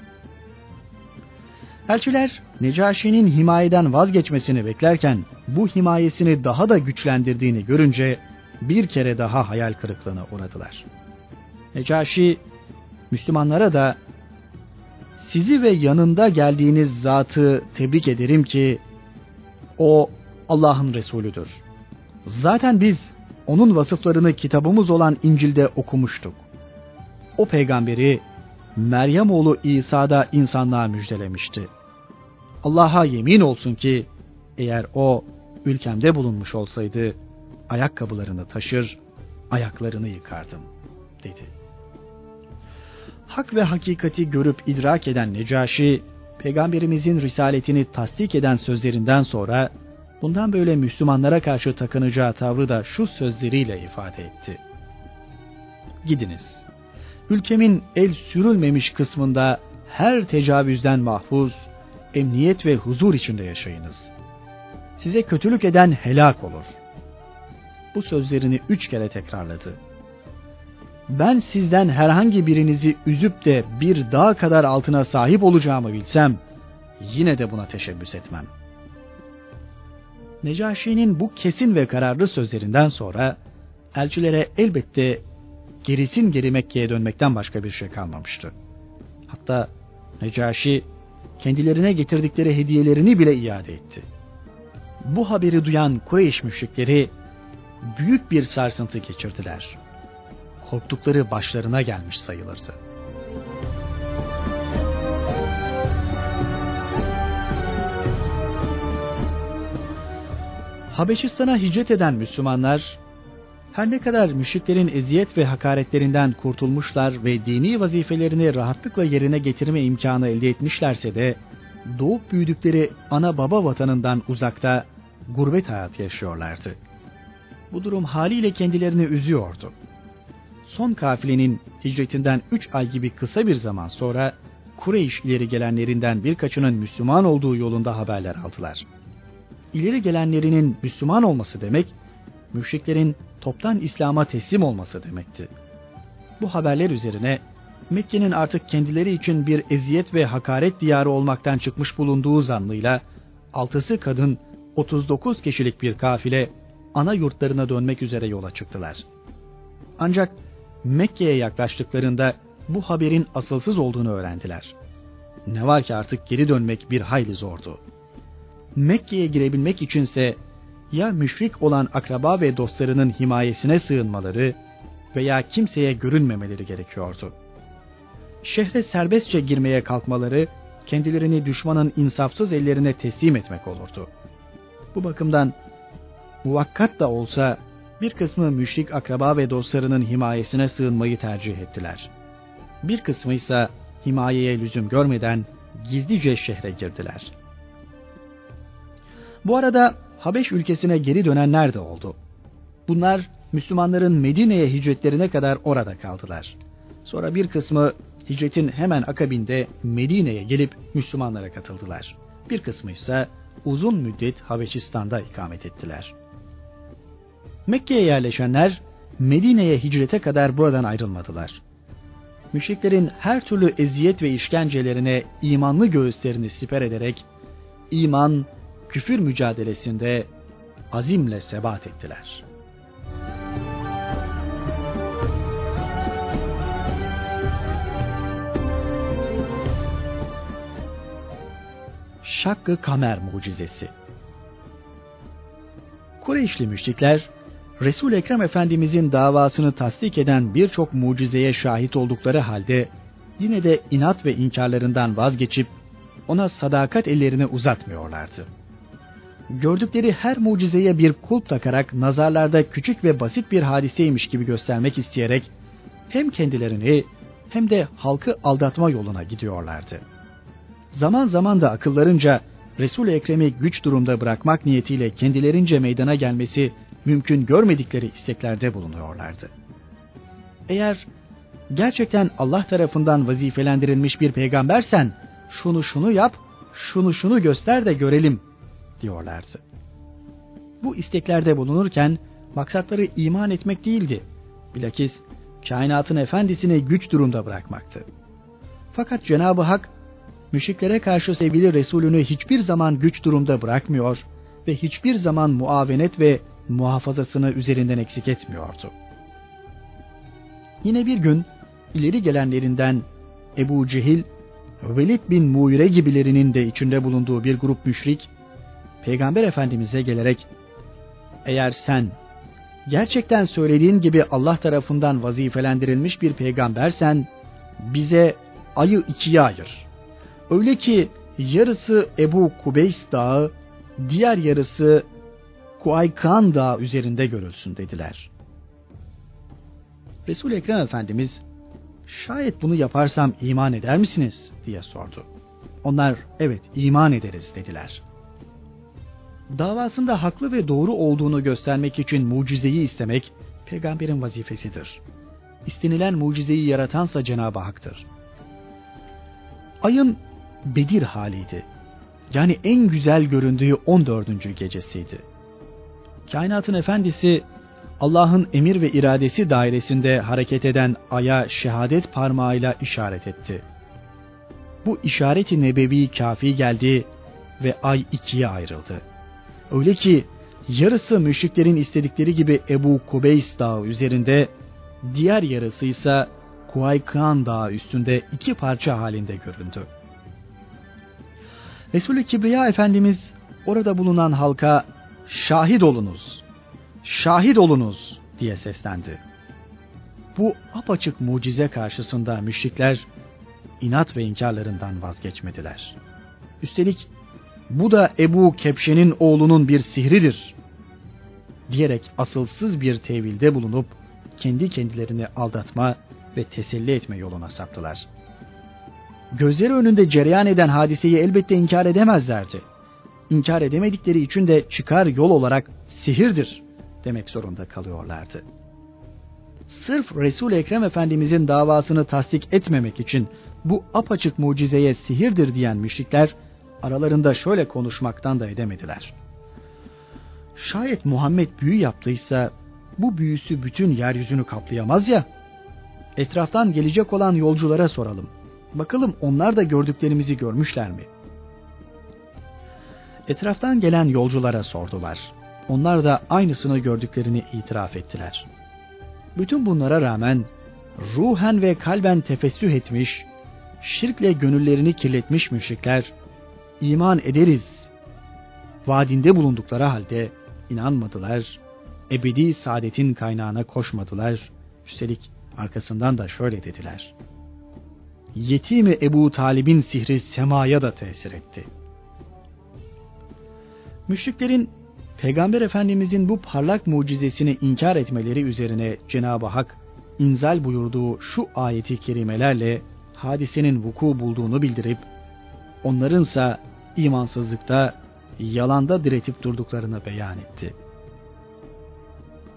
Elçiler Necaşi'nin himayeden vazgeçmesini beklerken bu himayesini daha da güçlendirdiğini görünce bir kere daha hayal kırıklığına uğradılar. Necaşi Müslümanlara da sizi ve yanında geldiğiniz zatı tebrik ederim ki o Allah'ın Resulüdür. Zaten biz onun vasıflarını kitabımız olan İncil'de okumuştuk. O peygamberi Meryem oğlu İsa'da insanlığa müjdelemişti. Allah'a yemin olsun ki eğer o ülkemde bulunmuş olsaydı ayakkabılarını taşır, ayaklarını yıkardım dedi. Hak ve hakikati görüp idrak eden Necaşi, peygamberimizin risaletini tasdik eden sözlerinden sonra bundan böyle Müslümanlara karşı takınacağı tavrı da şu sözleriyle ifade etti. Gidiniz, ülkemin el sürülmemiş kısmında her tecavüzden mahfuz, emniyet ve huzur içinde yaşayınız. Size kötülük eden helak olur. Bu sözlerini üç kere tekrarladı. ben sizden herhangi birinizi üzüp de bir dağ kadar altına sahip olacağımı bilsem, yine de buna teşebbüs etmem. Necaşi'nin bu kesin ve kararlı sözlerinden sonra, elçilere elbette gerisin geri Mekke'ye dönmekten başka bir şey kalmamıştı. Hatta Necaşi kendilerine getirdikleri hediyelerini bile iade etti. Bu haberi duyan Kureyş müşrikleri büyük bir sarsıntı geçirdiler. Korktukları başlarına gelmiş sayılırdı. Habeşistan'a hicret eden Müslümanlar her ne kadar müşriklerin eziyet ve hakaretlerinden kurtulmuşlar ve dini vazifelerini rahatlıkla yerine getirme imkanı elde etmişlerse de doğup büyüdükleri ana baba vatanından uzakta gurbet hayatı yaşıyorlardı. Bu durum haliyle kendilerini üzüyordu. Son kafilenin hicretinden üç ay gibi kısa bir zaman sonra Kureyş ileri gelenlerinden birkaçının Müslüman olduğu yolunda haberler aldılar. İleri gelenlerinin Müslüman olması demek, müşriklerin toptan İslam'a teslim olması demekti. Bu haberler üzerine Mekke'nin artık kendileri için bir eziyet ve hakaret diyarı olmaktan çıkmış bulunduğu zannıyla altısı kadın 39 kişilik bir kafile ana yurtlarına dönmek üzere yola çıktılar. Ancak Mekke'ye yaklaştıklarında bu haberin asılsız olduğunu öğrendiler. Ne var ki artık geri dönmek bir hayli zordu. Mekke'ye girebilmek içinse ya müşrik olan akraba ve dostlarının himayesine sığınmaları veya kimseye görünmemeleri gerekiyordu. Şehre serbestçe girmeye kalkmaları kendilerini düşmanın insafsız ellerine teslim etmek olurdu. Bu bakımdan muvakkat da olsa bir kısmı müşrik akraba ve dostlarının himayesine sığınmayı tercih ettiler. Bir kısmı ise himayeye lüzum görmeden gizlice şehre girdiler. Bu arada Habeş ülkesine geri dönenler de oldu. Bunlar Müslümanların Medine'ye hicretlerine kadar orada kaldılar. Sonra bir kısmı hicretin hemen akabinde Medine'ye gelip Müslümanlara katıldılar. Bir kısmı ise uzun müddet Habeşistan'da ikamet ettiler. Mekke'ye yerleşenler Medine'ye hicrete kadar buradan ayrılmadılar. Müşriklerin her türlü eziyet ve işkencelerine imanlı göğüslerini siper ederek iman, küfür mücadelesinde azimle sebat ettiler. Şakkı Kamer mucizesi Kureyşli müşrikler Resul Ekrem Efendimizin davasını tasdik eden birçok mucizeye şahit oldukları halde yine de inat ve inkarlarından vazgeçip ona sadakat ellerini uzatmıyorlardı gördükleri her mucizeye bir kulp takarak nazarlarda küçük ve basit bir hadiseymiş gibi göstermek isteyerek hem kendilerini hem de halkı aldatma yoluna gidiyorlardı. Zaman zaman da akıllarınca Resul-i Ekrem'i güç durumda bırakmak niyetiyle kendilerince meydana gelmesi mümkün görmedikleri isteklerde bulunuyorlardı. Eğer gerçekten Allah tarafından vazifelendirilmiş bir peygambersen şunu şunu yap, şunu şunu göster de görelim diyorlardı. Bu isteklerde bulunurken maksatları iman etmek değildi. Bilakis kainatın efendisini güç durumda bırakmaktı. Fakat Cenab-ı Hak müşriklere karşı sevgili Resulünü hiçbir zaman güç durumda bırakmıyor ve hiçbir zaman muavenet ve muhafazasını üzerinden eksik etmiyordu. Yine bir gün ileri gelenlerinden Ebu Cehil, Velid bin Muire gibilerinin de içinde bulunduğu bir grup müşrik Peygamber Efendimiz'e gelerek eğer sen gerçekten söylediğin gibi Allah tarafından vazifelendirilmiş bir peygambersen bize ayı ikiye ayır. Öyle ki yarısı Ebu Kubeys Dağı, diğer yarısı Kuaykan Dağı üzerinde görülsün dediler. Resul Ekrem Efendimiz şayet bunu yaparsam iman eder misiniz diye sordu. Onlar evet iman ederiz dediler davasında haklı ve doğru olduğunu göstermek için mucizeyi istemek peygamberin vazifesidir. İstenilen mucizeyi yaratansa Cenab-ı Hak'tır. Ayın Bedir haliydi. Yani en güzel göründüğü 14. gecesiydi. Kainatın efendisi Allah'ın emir ve iradesi dairesinde hareket eden aya şehadet parmağıyla işaret etti. Bu işareti nebevi kafi geldi ve ay ikiye ayrıldı. Öyle ki yarısı müşriklerin istedikleri gibi Ebu Kubeys dağı üzerinde, diğer yarısı ise Kuaykan dağı üstünde iki parça halinde göründü. Resulü Kibriya Efendimiz orada bulunan halka şahit olunuz, şahit olunuz diye seslendi. Bu apaçık mucize karşısında müşrikler inat ve inkarlarından vazgeçmediler. Üstelik bu da Ebu Kepşe'nin oğlunun bir sihridir diyerek asılsız bir tevilde bulunup kendi kendilerini aldatma ve teselli etme yoluna saptılar. Gözleri önünde cereyan eden hadiseyi elbette inkar edemezlerdi. İnkar edemedikleri için de çıkar yol olarak sihirdir demek zorunda kalıyorlardı. Sırf Resul Ekrem Efendimizin davasını tasdik etmemek için bu apaçık mucizeye sihirdir diyen müşrikler aralarında şöyle konuşmaktan da edemediler. Şayet Muhammed büyü yaptıysa bu büyüsü bütün yeryüzünü kaplayamaz ya. Etraftan gelecek olan yolculara soralım. Bakalım onlar da gördüklerimizi görmüşler mi? Etraftan gelen yolculara sordular. Onlar da aynısını gördüklerini itiraf ettiler. Bütün bunlara rağmen ruhen ve kalben tefessüh etmiş, şirkle gönüllerini kirletmiş müşrikler iman ederiz vaadinde bulundukları halde inanmadılar, ebedi saadetin kaynağına koşmadılar. Üstelik arkasından da şöyle dediler. Yetimi Ebu Talib'in sihri semaya da tesir etti. Müşriklerin Peygamber Efendimizin bu parlak mucizesini inkar etmeleri üzerine Cenab-ı Hak inzal buyurduğu şu ayeti kerimelerle hadisenin vuku bulduğunu bildirip onlarınsa imansızlıkta, yalanda diretip durduklarını beyan etti.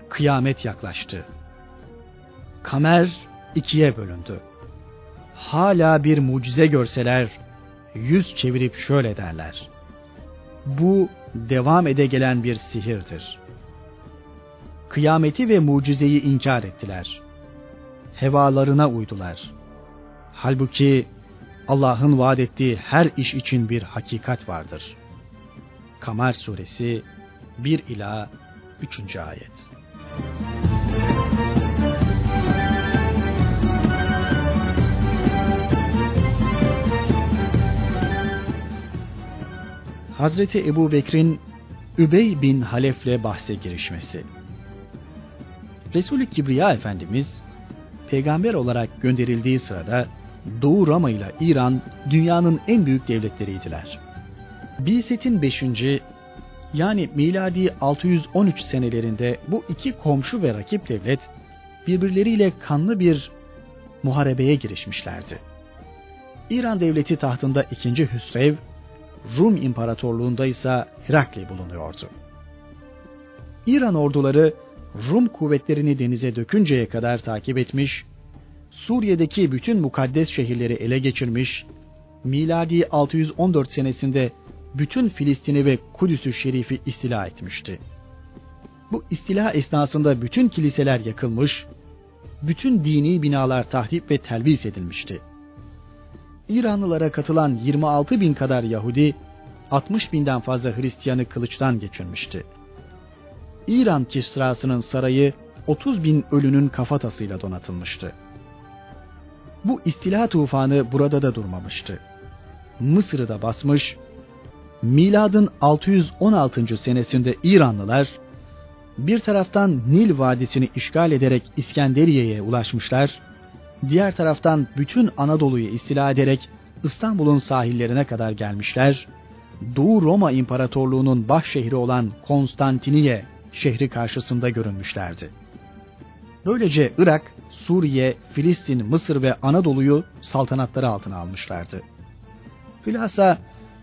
Kıyamet yaklaştı. Kamer ikiye bölündü. Hala bir mucize görseler, yüz çevirip şöyle derler. Bu devam ede gelen bir sihirdir. Kıyameti ve mucizeyi inkar ettiler. Hevalarına uydular. Halbuki Allah'ın vaat ettiği her iş için bir hakikat vardır. Kamer suresi 1 ila 3. ayet. Hazreti Ebu Bekir'in Übey bin Halef'le bahse girişmesi. Resul-i Kibriya Efendimiz peygamber olarak gönderildiği sırada Doğu Rama ile İran dünyanın en büyük devletleriydiler. Bilset'in 5. yani miladi 613 senelerinde bu iki komşu ve rakip devlet birbirleriyle kanlı bir muharebeye girişmişlerdi. İran devleti tahtında 2. Hüsrev, Rum İmparatorluğunda ise Herakli bulunuyordu. İran orduları Rum kuvvetlerini denize dökünceye kadar takip etmiş Suriye'deki bütün mukaddes şehirleri ele geçirmiş, miladi 614 senesinde bütün Filistin'i ve Kudüs'ü şerifi istila etmişti. Bu istila esnasında bütün kiliseler yakılmış, bütün dini binalar tahrip ve telbis edilmişti. İranlılara katılan 26 bin kadar Yahudi, 60 binden fazla Hristiyanı kılıçtan geçirmişti. İran Kisrası'nın sarayı 30 bin ölünün kafatasıyla donatılmıştı. Bu istila tufanı burada da durmamıştı. Mısır'ı da basmış, miladın 616. senesinde İranlılar bir taraftan Nil Vadisi'ni işgal ederek İskenderiye'ye ulaşmışlar, diğer taraftan bütün Anadolu'yu istila ederek İstanbul'un sahillerine kadar gelmişler, Doğu Roma İmparatorluğu'nun baş şehri olan Konstantiniye şehri karşısında görünmüşlerdi. Böylece Irak Suriye, Filistin, Mısır ve Anadolu'yu saltanatları altına almışlardı. Hülasa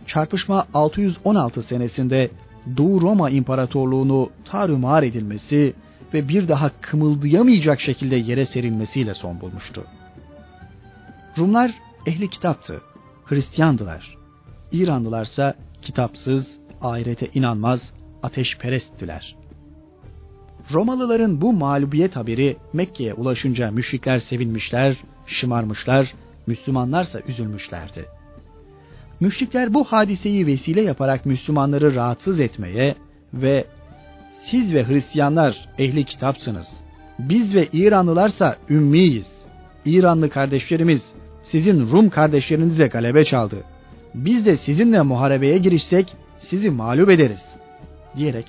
çarpışma 616 senesinde Doğu Roma İmparatorluğunu tarumar edilmesi ve bir daha kımıldayamayacak şekilde yere serilmesiyle son bulmuştu. Rumlar ehli kitaptı, Hristiyandılar. İranlılarsa kitapsız, ahirete inanmaz, ateşperesttiler. Romalıların bu mağlubiyet haberi Mekke'ye ulaşınca müşrikler sevinmişler, şımarmışlar, Müslümanlarsa üzülmüşlerdi. Müşrikler bu hadiseyi vesile yaparak Müslümanları rahatsız etmeye ve siz ve Hristiyanlar ehli kitapsınız. Biz ve İranlılarsa ümmiyiz. İranlı kardeşlerimiz sizin Rum kardeşlerinize galebe çaldı. Biz de sizinle muharebeye girişsek sizi mağlup ederiz diyerek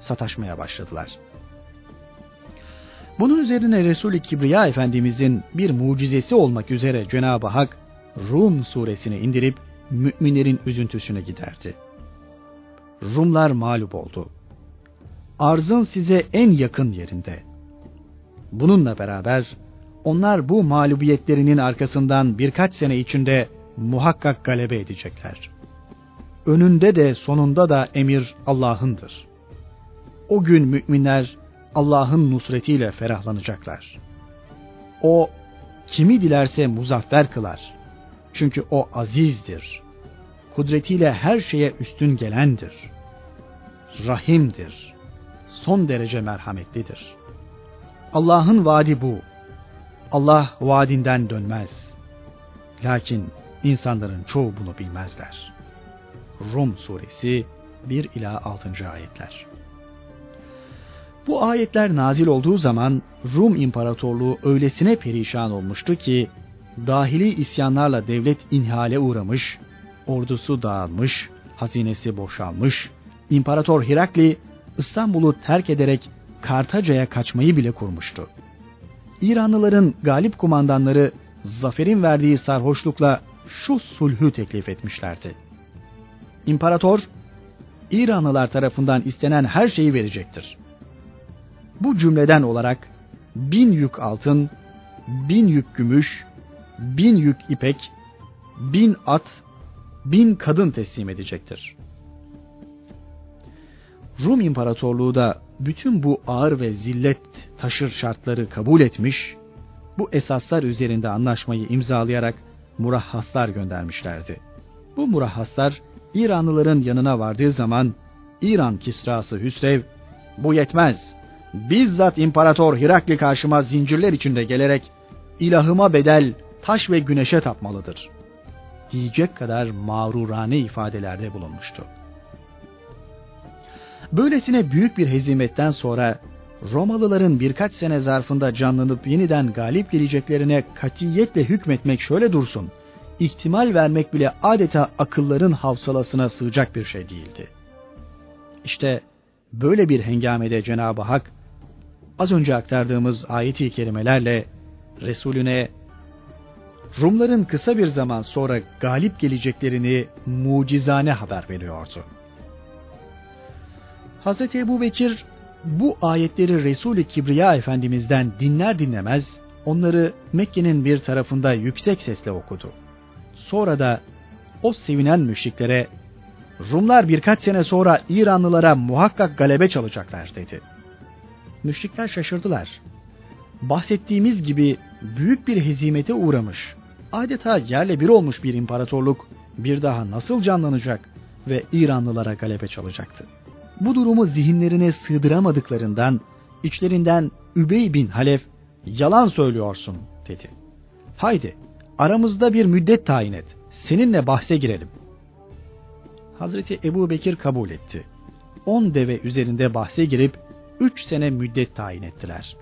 sataşmaya başladılar. Bunun üzerine Resul-i Kibriya Efendimizin bir mucizesi olmak üzere Cenab-ı Hak Rum suresini indirip müminlerin üzüntüsünü giderdi. Rumlar mağlup oldu. Arzın size en yakın yerinde. Bununla beraber onlar bu mağlubiyetlerinin arkasından birkaç sene içinde muhakkak galebe edecekler. Önünde de sonunda da emir Allah'ındır. O gün müminler Allah'ın nusretiyle ferahlanacaklar. O kimi dilerse muzaffer kılar. Çünkü o azizdir. Kudretiyle her şeye üstün gelendir. Rahimdir. Son derece merhametlidir. Allah'ın vaadi bu. Allah vaadinden dönmez. Lakin insanların çoğu bunu bilmezler. Rum suresi 1 ila 6. ayetler. Bu ayetler nazil olduğu zaman Rum İmparatorluğu öylesine perişan olmuştu ki dahili isyanlarla devlet inhale uğramış, ordusu dağılmış, hazinesi boşalmış, İmparator Hirakli İstanbul'u terk ederek Kartaca'ya kaçmayı bile kurmuştu. İranlıların galip kumandanları zaferin verdiği sarhoşlukla şu sulhü teklif etmişlerdi. İmparator, İranlılar tarafından istenen her şeyi verecektir. Bu cümleden olarak bin yük altın, bin yük gümüş, bin yük ipek, bin at, bin kadın teslim edecektir. Rum İmparatorluğu da bütün bu ağır ve zillet taşır şartları kabul etmiş, bu esaslar üzerinde anlaşmayı imzalayarak murahhaslar göndermişlerdi. Bu murahhaslar İranlıların yanına vardığı zaman İran kisrası Hüsrev bu yetmez. Bizzat İmparator Hirakli karşıma zincirler içinde gelerek ilahıma bedel taş ve güneşe tapmalıdır. Diyecek kadar mağrurane ifadelerde bulunmuştu. Böylesine büyük bir hezimetten sonra Romalıların birkaç sene zarfında canlanıp yeniden galip geleceklerine katiyetle hükmetmek şöyle dursun, ihtimal vermek bile adeta akılların havsalasına sığacak bir şey değildi. İşte böyle bir hengamede Cenab-ı Hak az önce aktardığımız ayeti kerimelerle Resulüne Rumların kısa bir zaman sonra galip geleceklerini mucizane haber veriyordu. Hz. Ebu Bekir bu ayetleri Resul-i Kibriya Efendimiz'den dinler dinlemez onları Mekke'nin bir tarafında yüksek sesle okudu. Sonra da o sevinen müşriklere Rumlar birkaç sene sonra İranlılara muhakkak galebe çalacaklar dedi. Müşrikler şaşırdılar. Bahsettiğimiz gibi büyük bir hezimete uğramış, adeta yerle bir olmuş bir imparatorluk bir daha nasıl canlanacak ve İranlılara galebe çalacaktı. Bu durumu zihinlerine sığdıramadıklarından içlerinden Übey bin Halef yalan söylüyorsun dedi. Haydi aramızda bir müddet tayin et. Seninle bahse girelim. Hazreti Ebu Bekir kabul etti. On deve üzerinde bahse girip üç sene müddet tayin ettiler.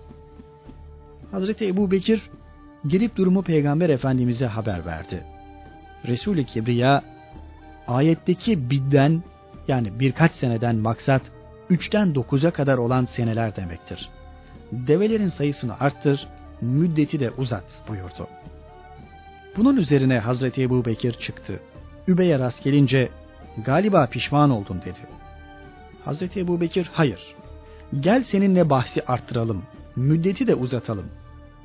Hazreti Ebu Bekir girip durumu Peygamber Efendimiz'e haber verdi. Resul-i Kibriya ayetteki bidden yani birkaç seneden maksat üçten dokuza kadar olan seneler demektir. Develerin sayısını arttır, müddeti de uzat buyurdu. Bunun üzerine Hazreti Ebu Bekir çıktı. Übey'e rast gelince galiba pişman oldun dedi. Hazreti Ebu Bekir hayır. Gel seninle bahsi arttıralım. Müddeti de uzatalım.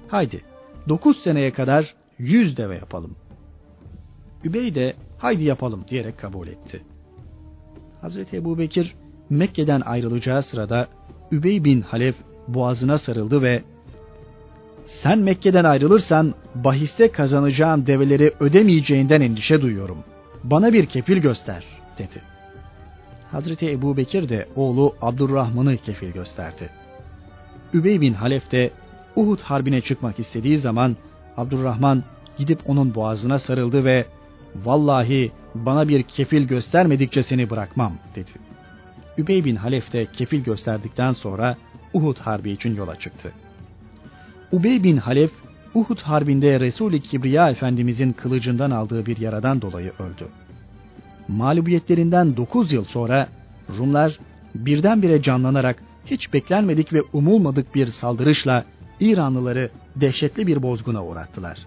Haydi dokuz seneye kadar yüz deve yapalım. Übey de haydi yapalım diyerek kabul etti. Hazreti Ebu Bekir Mekke'den ayrılacağı sırada Übey bin Halef boğazına sarıldı ve sen Mekke'den ayrılırsan bahiste kazanacağım develeri ödemeyeceğinden endişe duyuyorum. Bana bir kefil göster dedi. Hazreti Ebu Bekir de oğlu Abdurrahman'ı kefil gösterdi. Übey bin Halef de Uhud harbine çıkmak istediği zaman Abdurrahman gidip onun boğazına sarıldı ve vallahi bana bir kefil göstermedikçe seni bırakmam dedi. Übey bin Halef de kefil gösterdikten sonra Uhud harbi için yola çıktı. Ubey bin Halef Uhud harbinde Resul-i Kibriya Efendimizin kılıcından aldığı bir yaradan dolayı öldü. Mağlubiyetlerinden 9 yıl sonra Rumlar birdenbire canlanarak hiç beklenmedik ve umulmadık bir saldırışla İranlıları dehşetli bir bozguna uğrattılar.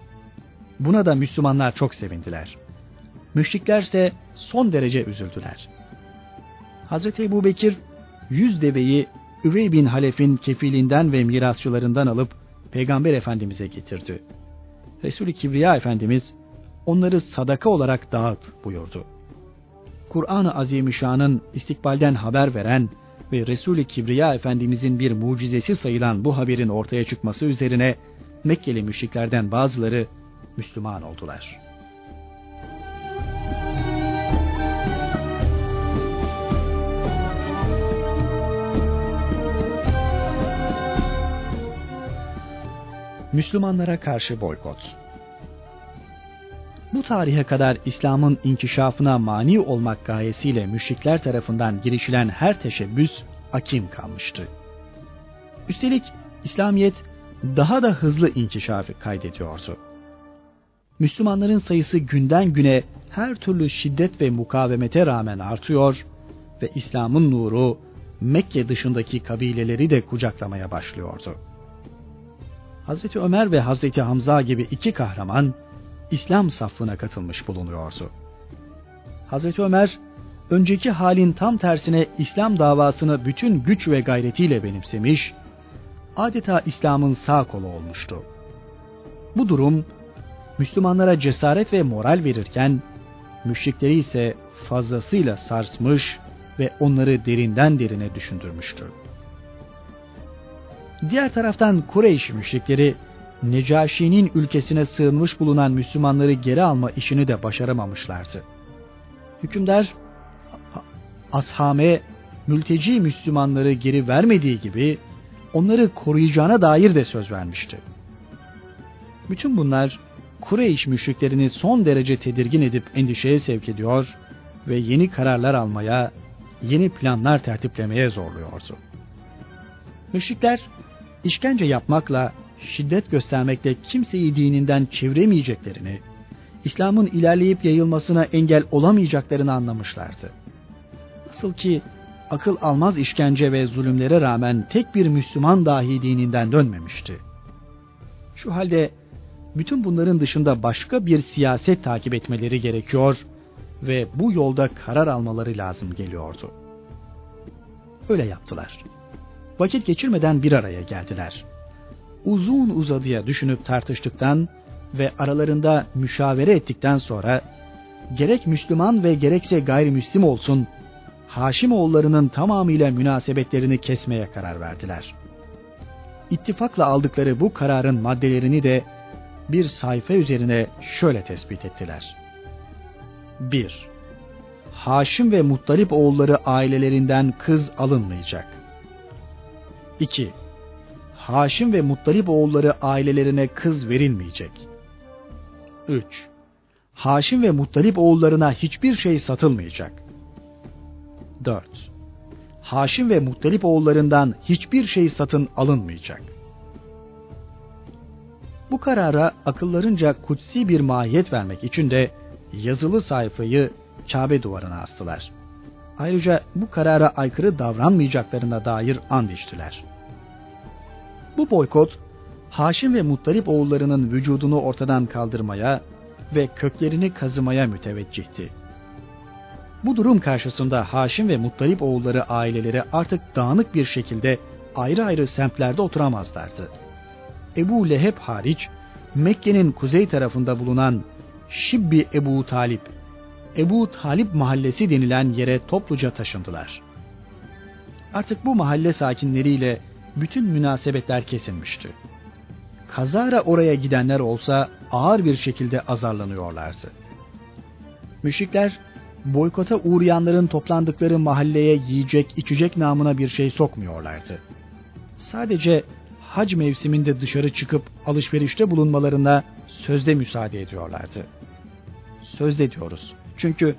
Buna da Müslümanlar çok sevindiler. Müşriklerse son derece üzüldüler. Hz. Ebu Bekir yüz deveyi Üvey bin Halef'in kefilinden ve mirasçılarından alıp Peygamber Efendimiz'e getirdi. Resul-i Kibriya Efendimiz onları sadaka olarak dağıt buyurdu. Kur'an-ı Azimüşşan'ın istikbalden haber veren ve Resul-i Kibriya Efendimizin bir mucizesi sayılan bu haberin ortaya çıkması üzerine Mekkeli müşriklerden bazıları Müslüman oldular.'' Müslümanlara karşı boykot. Bu tarihe kadar İslam'ın inkişafına mani olmak gayesiyle müşrikler tarafından girişilen her teşebbüs akim kalmıştı. Üstelik İslamiyet daha da hızlı inkişafı kaydediyordu. Müslümanların sayısı günden güne her türlü şiddet ve mukavemete rağmen artıyor ve İslam'ın nuru Mekke dışındaki kabileleri de kucaklamaya başlıyordu. Hazreti Ömer ve Hazreti Hamza gibi iki kahraman İslam safına katılmış bulunuyordu. Hazreti Ömer önceki halin tam tersine İslam davasını bütün güç ve gayretiyle benimsemiş, adeta İslam'ın sağ kolu olmuştu. Bu durum Müslümanlara cesaret ve moral verirken müşrikleri ise fazlasıyla sarsmış ve onları derinden derine düşündürmüştü. Diğer taraftan Kureyş müşrikleri Necaşi'nin ülkesine sığınmış bulunan Müslümanları geri alma işini de başaramamışlardı. Hükümdar Ashame mülteci Müslümanları geri vermediği gibi onları koruyacağına dair de söz vermişti. Bütün bunlar Kureyş müşriklerini son derece tedirgin edip endişeye sevk ediyor ve yeni kararlar almaya, yeni planlar tertiplemeye zorluyordu. Müşrikler işkence yapmakla, şiddet göstermekle kimseyi dininden çeviremeyeceklerini, İslam'ın ilerleyip yayılmasına engel olamayacaklarını anlamışlardı. Nasıl ki akıl almaz işkence ve zulümlere rağmen tek bir Müslüman dahi dininden dönmemişti. Şu halde bütün bunların dışında başka bir siyaset takip etmeleri gerekiyor ve bu yolda karar almaları lazım geliyordu. Öyle yaptılar. Vakit geçirmeden bir araya geldiler. Uzun uzadıya düşünüp tartıştıktan ve aralarında müşavere ettikten sonra gerek Müslüman ve gerekse gayrimüslim olsun Haşimoğullarının tamamıyla münasebetlerini kesmeye karar verdiler. İttifakla aldıkları bu kararın maddelerini de bir sayfa üzerine şöyle tespit ettiler. 1. Haşim ve Muttalip oğulları ailelerinden kız alınmayacak. 2. Haşim ve Muttalip oğulları ailelerine kız verilmeyecek. 3. Haşim ve Muttalip oğullarına hiçbir şey satılmayacak. 4. Haşim ve Muttalip oğullarından hiçbir şey satın alınmayacak. Bu karara akıllarınca kutsi bir mahiyet vermek için de yazılı sayfayı Kabe duvarına astılar. Ayrıca bu karara aykırı davranmayacaklarına dair and içtiler. Bu boykot, Haşim ve Muttalip oğullarının vücudunu ortadan kaldırmaya ve köklerini kazımaya müteveccihti. Bu durum karşısında Haşim ve Muttalip oğulları aileleri artık dağınık bir şekilde ayrı ayrı semtlerde oturamazlardı. Ebu Leheb hariç Mekke'nin kuzey tarafında bulunan Şibbi Ebu Talip, Ebu Talip mahallesi denilen yere topluca taşındılar. Artık bu mahalle sakinleriyle bütün münasebetler kesilmişti. Kazara oraya gidenler olsa ağır bir şekilde azarlanıyorlardı. Müşrikler boykota uğrayanların toplandıkları mahalleye yiyecek içecek namına bir şey sokmuyorlardı. Sadece hac mevsiminde dışarı çıkıp alışverişte bulunmalarına sözde müsaade ediyorlardı. Sözde diyoruz. Çünkü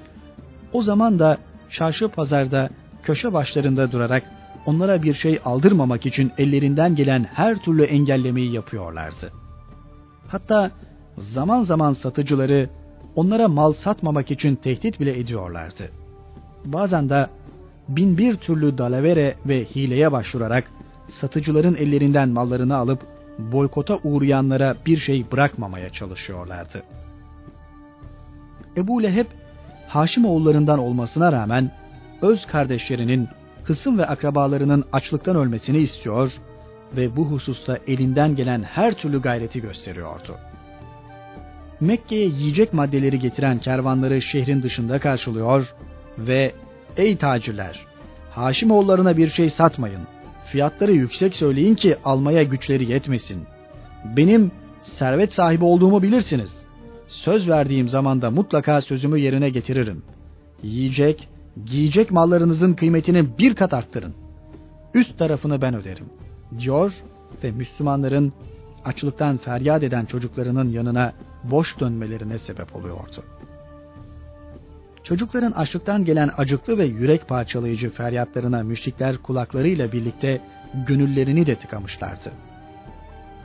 o zaman da çarşı pazarda köşe başlarında durarak onlara bir şey aldırmamak için ellerinden gelen her türlü engellemeyi yapıyorlardı. Hatta zaman zaman satıcıları onlara mal satmamak için tehdit bile ediyorlardı. Bazen de bin bir türlü dalavere ve hileye başvurarak satıcıların ellerinden mallarını alıp boykota uğrayanlara bir şey bırakmamaya çalışıyorlardı. Ebu Leheb, Haşimoğullarından olmasına rağmen öz kardeşlerinin, kısım ve akrabalarının açlıktan ölmesini istiyor ve bu hususta elinden gelen her türlü gayreti gösteriyordu. Mekke'ye yiyecek maddeleri getiren kervanları şehrin dışında karşılıyor ve ''Ey tacirler, Haşimoğullarına bir şey satmayın. Fiyatları yüksek söyleyin ki almaya güçleri yetmesin. Benim servet sahibi olduğumu bilirsiniz. Söz verdiğim zamanda mutlaka sözümü yerine getiririm. Yiyecek, giyecek mallarınızın kıymetini bir kat arttırın. Üst tarafını ben öderim.'' diyor ve Müslümanların açlıktan feryat eden çocuklarının yanına boş dönmelerine sebep oluyordu. Çocukların açlıktan gelen acıklı ve yürek parçalayıcı feryatlarına müşrikler kulaklarıyla birlikte gönüllerini de tıkamışlardı.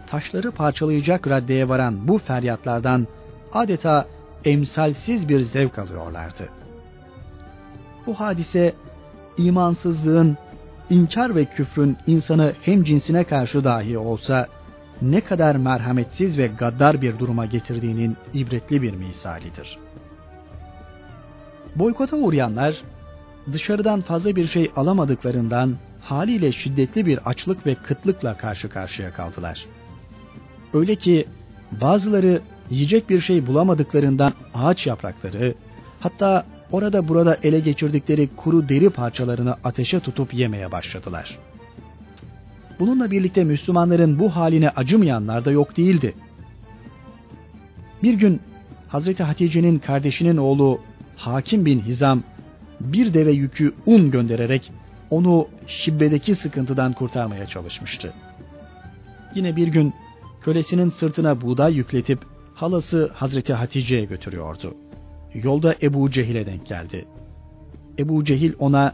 Taşları parçalayacak raddeye varan bu feryatlardan adeta emsalsiz bir zevk alıyorlardı. Bu hadise imansızlığın, inkar ve küfrün insanı hem cinsine karşı dahi olsa ne kadar merhametsiz ve gaddar bir duruma getirdiğinin ibretli bir misalidir. Boykota uğrayanlar dışarıdan fazla bir şey alamadıklarından haliyle şiddetli bir açlık ve kıtlıkla karşı karşıya kaldılar. Öyle ki bazıları yiyecek bir şey bulamadıklarından ağaç yaprakları, hatta orada burada ele geçirdikleri kuru deri parçalarını ateşe tutup yemeye başladılar.'' Bununla birlikte Müslümanların bu haline acımayanlar da yok değildi. Bir gün Hazreti Hatice'nin kardeşinin oğlu Hakim bin Hizam bir deve yükü un göndererek onu şibbedeki sıkıntıdan kurtarmaya çalışmıştı. Yine bir gün kölesinin sırtına buğday yükletip halası Hazreti Hatice'ye götürüyordu. Yolda Ebu Cehil'e denk geldi. Ebu Cehil ona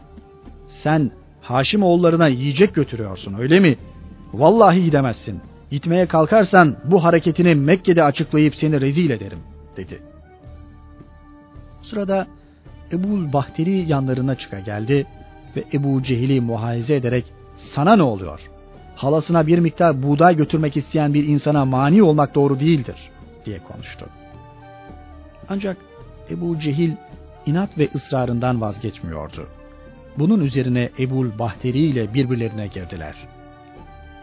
sen Haşim oğullarına yiyecek götürüyorsun öyle mi? Vallahi gidemezsin. Gitmeye kalkarsan bu hareketini Mekke'de açıklayıp seni rezil ederim dedi. Sırada Ebu Bahteri yanlarına çıka geldi ve Ebu Cehil'i muhayize ederek sana ne oluyor? Halasına bir miktar buğday götürmek isteyen bir insana mani olmak doğru değildir diye konuştu. Ancak Ebu Cehil inat ve ısrarından vazgeçmiyordu. Bunun üzerine Ebul Bahteri ile birbirlerine girdiler.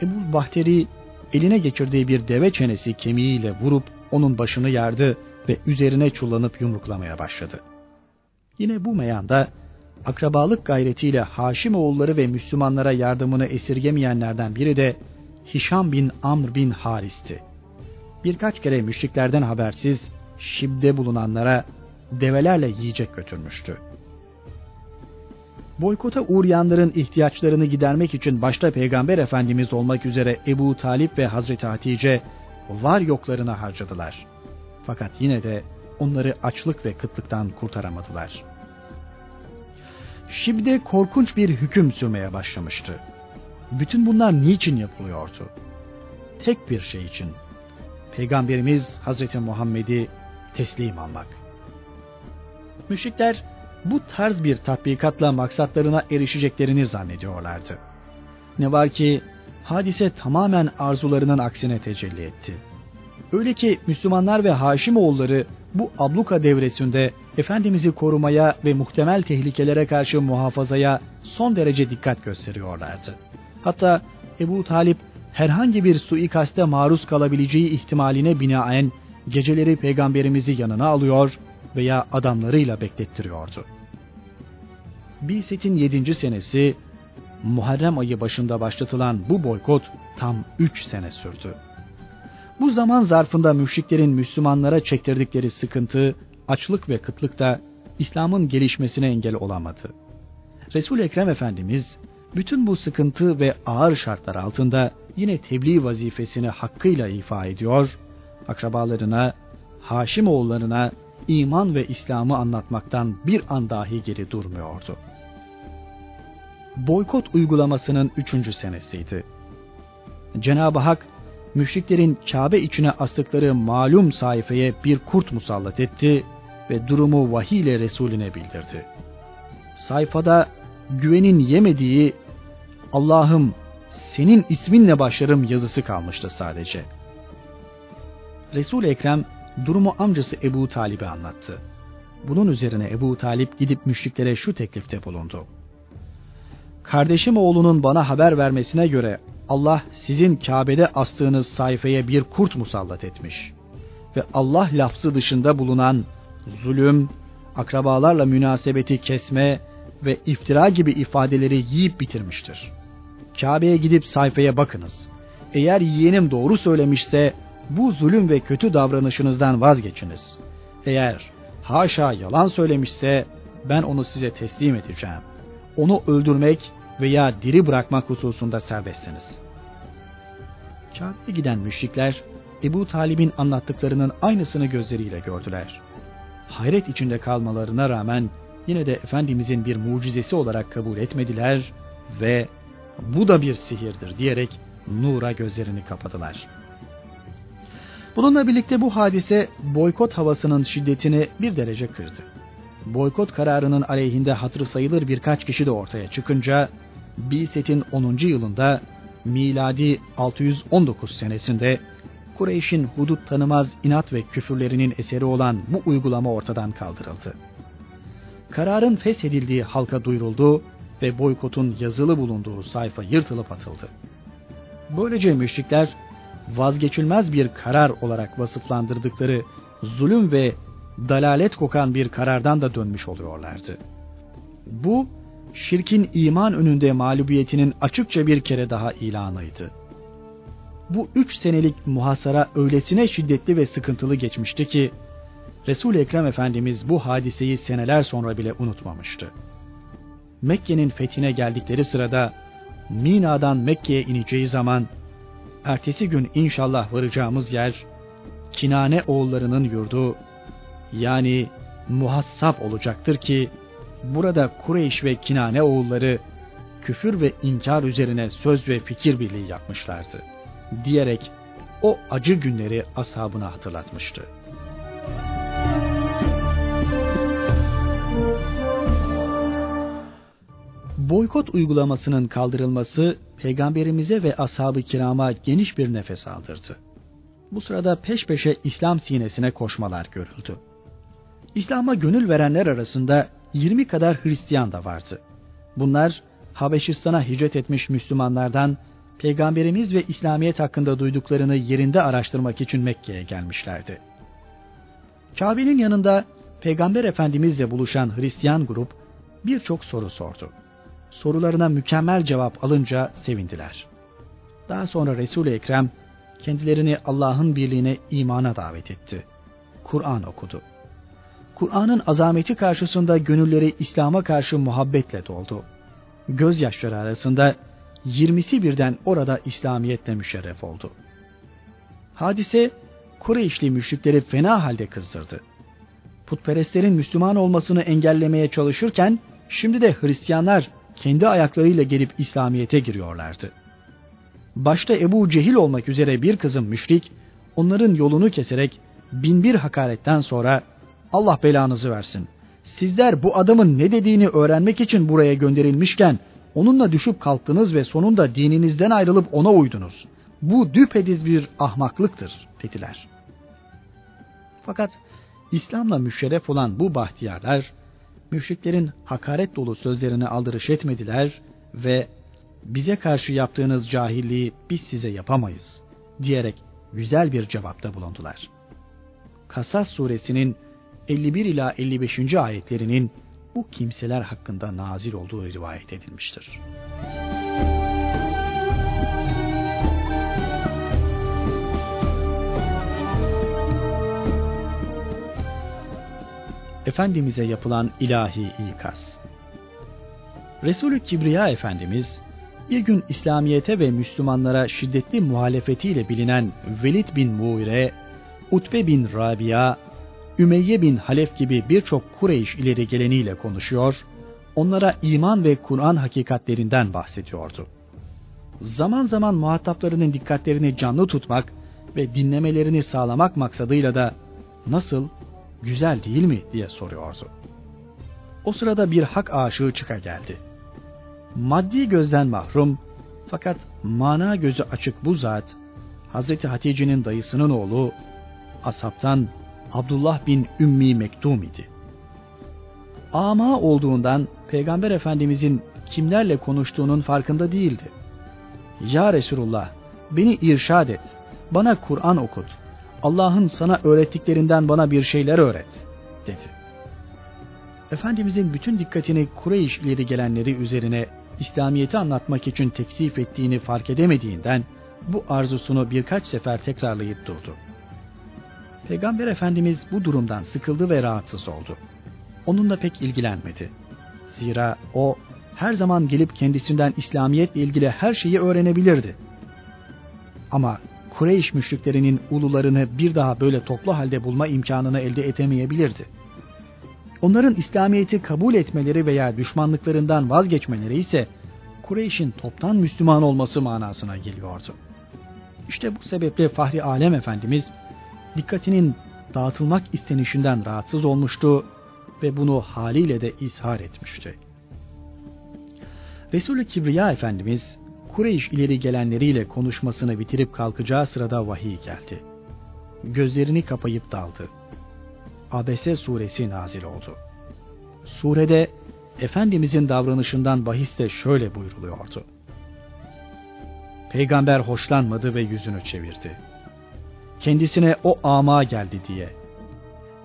Ebul Bahteri eline geçirdiği bir deve çenesi kemiğiyle vurup onun başını yardı ve üzerine çullanıp yumruklamaya başladı. Yine bu meyanda akrabalık gayretiyle Haşim oğulları ve Müslümanlara yardımını esirgemeyenlerden biri de Hişam bin Amr bin Haris'ti. Birkaç kere müşriklerden habersiz Şib'de bulunanlara develerle yiyecek götürmüştü boykota uğrayanların ihtiyaçlarını gidermek için başta Peygamber Efendimiz olmak üzere Ebu Talip ve Hazreti Hatice var yoklarına harcadılar. Fakat yine de onları açlık ve kıtlıktan kurtaramadılar. Şimdi korkunç bir hüküm sürmeye başlamıştı. Bütün bunlar niçin yapılıyordu? Tek bir şey için. Peygamberimiz Hazreti Muhammed'i teslim almak. Müşrikler bu tarz bir tatbikatla maksatlarına erişeceklerini zannediyorlardı. Ne var ki hadise tamamen arzularının aksine tecelli etti. Öyle ki Müslümanlar ve Haşimoğulları bu abluka devresinde Efendimiz'i korumaya ve muhtemel tehlikelere karşı muhafazaya son derece dikkat gösteriyorlardı. Hatta Ebu Talip herhangi bir suikaste maruz kalabileceği ihtimaline binaen geceleri peygamberimizi yanına alıyor veya adamlarıyla beklettiriyordu. Bilset'in 7. senesi Muharrem ayı başında başlatılan bu boykot tam 3 sene sürdü. Bu zaman zarfında müşriklerin Müslümanlara çektirdikleri sıkıntı, açlık ve kıtlık da İslam'ın gelişmesine engel olamadı. Resul Ekrem Efendimiz bütün bu sıkıntı ve ağır şartlar altında yine tebliğ vazifesini hakkıyla ifa ediyor, akrabalarına, Haşim oğullarına iman ve İslam'ı anlatmaktan bir an dahi geri durmuyordu. Boykot uygulamasının üçüncü senesiydi. Cenab-ı Hak, müşriklerin Kabe içine astıkları malum sayfaya bir kurt musallat etti ve durumu vahiy ile Resulüne bildirdi. Sayfada güvenin yemediği Allah'ım senin isminle başlarım yazısı kalmıştı sadece. resul Ekrem durumu amcası Ebu Talib'e anlattı. Bunun üzerine Ebu Talip gidip müşriklere şu teklifte bulundu. Kardeşim oğlunun bana haber vermesine göre Allah sizin Kabe'de astığınız sayfaya bir kurt musallat etmiş. Ve Allah lafzı dışında bulunan zulüm, akrabalarla münasebeti kesme ve iftira gibi ifadeleri yiyip bitirmiştir. Kabe'ye gidip sayfaya bakınız. Eğer yeğenim doğru söylemişse bu zulüm ve kötü davranışınızdan vazgeçiniz. Eğer haşa yalan söylemişse ben onu size teslim edeceğim. Onu öldürmek veya diri bırakmak hususunda serbestsiniz. Kabe'ye giden müşrikler Ebu Talib'in anlattıklarının aynısını gözleriyle gördüler. Hayret içinde kalmalarına rağmen yine de Efendimizin bir mucizesi olarak kabul etmediler ve bu da bir sihirdir diyerek nura gözlerini kapadılar. Bununla birlikte bu hadise boykot havasının şiddetini bir derece kırdı. Boykot kararının aleyhinde hatırı sayılır birkaç kişi de ortaya çıkınca Biset'in 10. yılında miladi 619 senesinde Kureyş'in hudut tanımaz inat ve küfürlerinin eseri olan bu uygulama ortadan kaldırıldı. Kararın feshedildiği halka duyuruldu ve boykotun yazılı bulunduğu sayfa yırtılıp atıldı. Böylece müşrikler vazgeçilmez bir karar olarak vasıflandırdıkları zulüm ve dalalet kokan bir karardan da dönmüş oluyorlardı. Bu şirkin iman önünde mağlubiyetinin açıkça bir kere daha ilanıydı. Bu üç senelik muhasara öylesine şiddetli ve sıkıntılı geçmişti ki resul Ekrem Efendimiz bu hadiseyi seneler sonra bile unutmamıştı. Mekke'nin fethine geldikleri sırada Mina'dan Mekke'ye ineceği zaman ertesi gün inşallah varacağımız yer Kinane oğullarının yurdu yani muhassap olacaktır ki burada Kureyş ve Kinane oğulları küfür ve inkar üzerine söz ve fikir birliği yapmışlardı diyerek o acı günleri ashabına hatırlatmıştı. Boykot uygulamasının kaldırılması peygamberimize ve ashab-ı kirama geniş bir nefes aldırdı. Bu sırada peş peşe İslam sinesine koşmalar görüldü. İslam'a gönül verenler arasında 20 kadar Hristiyan da vardı. Bunlar Habeşistan'a hicret etmiş Müslümanlardan Peygamberimiz ve İslamiyet hakkında duyduklarını yerinde araştırmak için Mekke'ye gelmişlerdi. Kabe'nin yanında Peygamber Efendimizle buluşan Hristiyan grup birçok soru sordu. Sorularına mükemmel cevap alınca sevindiler. Daha sonra Resul-i Ekrem kendilerini Allah'ın birliğine imana davet etti. Kur'an okudu. Kur'an'ın azameti karşısında gönülleri İslam'a karşı muhabbetle doldu. Gözyaşları arasında 20'si birden orada İslamiyetle müşerref oldu. Hadise Kureyşli müşrikleri fena halde kızdırdı. Putperestlerin Müslüman olmasını engellemeye çalışırken şimdi de Hristiyanlar kendi ayaklarıyla gelip İslamiyete giriyorlardı. Başta Ebu Cehil olmak üzere bir kızım müşrik, onların yolunu keserek binbir hakaretten sonra Allah belanızı versin. Sizler bu adamın ne dediğini öğrenmek için buraya gönderilmişken onunla düşüp kalktınız ve sonunda dininizden ayrılıp ona uydunuz. Bu düpediz bir ahmaklıktır dediler. Fakat İslam'la müşerref olan bu bahtiyarlar müşriklerin hakaret dolu sözlerine aldırış etmediler ve bize karşı yaptığınız cahilliği biz size yapamayız diyerek güzel bir cevapta bulundular. Kasas suresinin 51 ila 55. ayetlerinin bu kimseler hakkında nazil olduğu rivayet edilmiştir. Efendimiz'e yapılan ilahi ikaz. Resulü Kibriya Efendimiz bir gün İslamiyete ve Müslümanlara şiddetli muhalefetiyle bilinen Velid bin Muire, Utbe bin Rabia, Ümeyye bin Halef gibi birçok Kureyş ileri geleniyle konuşuyor, onlara iman ve Kur'an hakikatlerinden bahsediyordu. Zaman zaman muhataplarının dikkatlerini canlı tutmak ve dinlemelerini sağlamak maksadıyla da nasıl, güzel değil mi diye soruyordu. O sırada bir hak aşığı çıka geldi. Maddi gözden mahrum fakat mana gözü açık bu zat Hazreti Hatice'nin dayısının oğlu asaptan Abdullah bin Ümmi Mektum idi. Ama olduğundan Peygamber Efendimizin kimlerle konuştuğunun farkında değildi. Ya Resulullah beni irşad et, bana Kur'an okut, Allah'ın sana öğrettiklerinden bana bir şeyler öğret dedi. Efendimizin bütün dikkatini Kureyş ileri gelenleri üzerine İslamiyet'i anlatmak için teksif ettiğini fark edemediğinden bu arzusunu birkaç sefer tekrarlayıp durdu. Peygamber Efendimiz bu durumdan sıkıldı ve rahatsız oldu. Onunla pek ilgilenmedi. Zira o her zaman gelip kendisinden İslamiyetle ilgili her şeyi öğrenebilirdi. Ama Kureyş müşriklerinin ulularını bir daha böyle toplu halde bulma imkanını elde edemeyebilirdi. Onların İslamiyet'i kabul etmeleri veya düşmanlıklarından vazgeçmeleri ise Kureyş'in toptan Müslüman olması manasına geliyordu. İşte bu sebeple Fahri Alem Efendimiz dikkatinin dağıtılmak istenişinden rahatsız olmuştu ve bunu haliyle de ishar etmişti. Resulü Kibriya Efendimiz Kureyş ileri gelenleriyle konuşmasını bitirip kalkacağı sırada vahiy geldi. Gözlerini kapayıp daldı. Abese suresi nazil oldu. Surede Efendimizin davranışından bahis de şöyle buyruluyordu. Peygamber hoşlanmadı ve yüzünü çevirdi. Kendisine o ama geldi diye.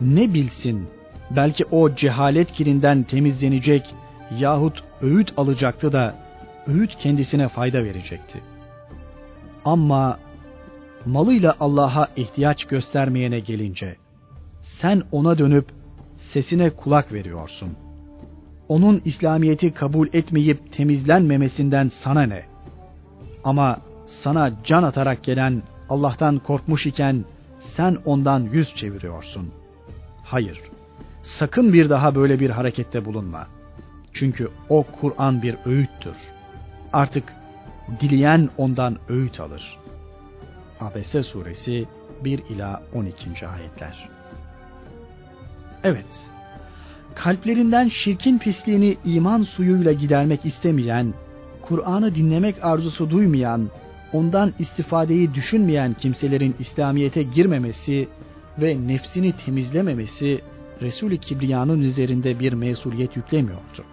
Ne bilsin belki o cehalet kirinden temizlenecek yahut öğüt alacaktı da öğüt kendisine fayda verecekti. Ama malıyla Allah'a ihtiyaç göstermeyene gelince sen ona dönüp sesine kulak veriyorsun. Onun İslamiyeti kabul etmeyip temizlenmemesinden sana ne? Ama sana can atarak gelen Allah'tan korkmuş iken sen ondan yüz çeviriyorsun. Hayır, sakın bir daha böyle bir harekette bulunma. Çünkü o Kur'an bir öğüttür. Artık dileyen ondan öğüt alır. Abese suresi 1 ila 12. ayetler. Evet, kalplerinden şirkin pisliğini iman suyuyla gidermek istemeyen, Kur'an'ı dinlemek arzusu duymayan, ondan istifadeyi düşünmeyen kimselerin İslamiyet'e girmemesi ve nefsini temizlememesi Resul-i Kibriya'nın üzerinde bir mesuliyet yüklemiyordu.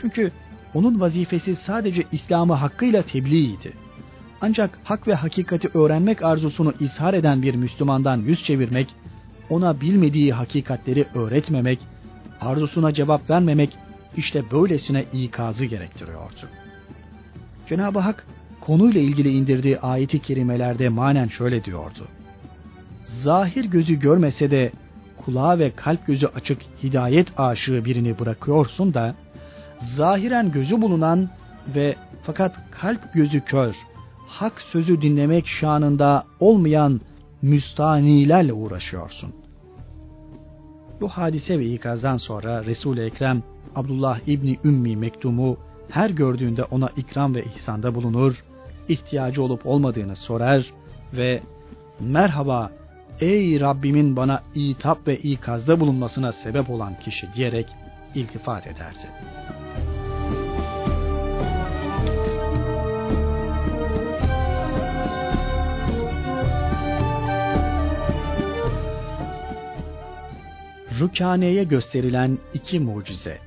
Çünkü onun vazifesi sadece İslam'ı hakkıyla tebliğiydi. Ancak hak ve hakikati öğrenmek arzusunu izhar eden bir Müslümandan yüz çevirmek ona bilmediği hakikatleri öğretmemek, arzusuna cevap vermemek işte böylesine ikazı gerektiriyordu. Cenab-ı Hak konuyla ilgili indirdiği ayeti kerimelerde manen şöyle diyordu. Zahir gözü görmese de kulağı ve kalp gözü açık hidayet aşığı birini bırakıyorsun da zahiren gözü bulunan ve fakat kalp gözü kör, hak sözü dinlemek şanında olmayan müstanilerle uğraşıyorsun. Bu hadise ve ikazdan sonra Resul-i Ekrem Abdullah İbni Ümmi Mektum'u her gördüğünde ona ikram ve ihsanda bulunur, ihtiyacı olup olmadığını sorar ve merhaba ey Rabbimin bana itap ve ikazda bulunmasına sebep olan kişi diyerek iltifat ederdi. Rükane'ye gösterilen iki mucize.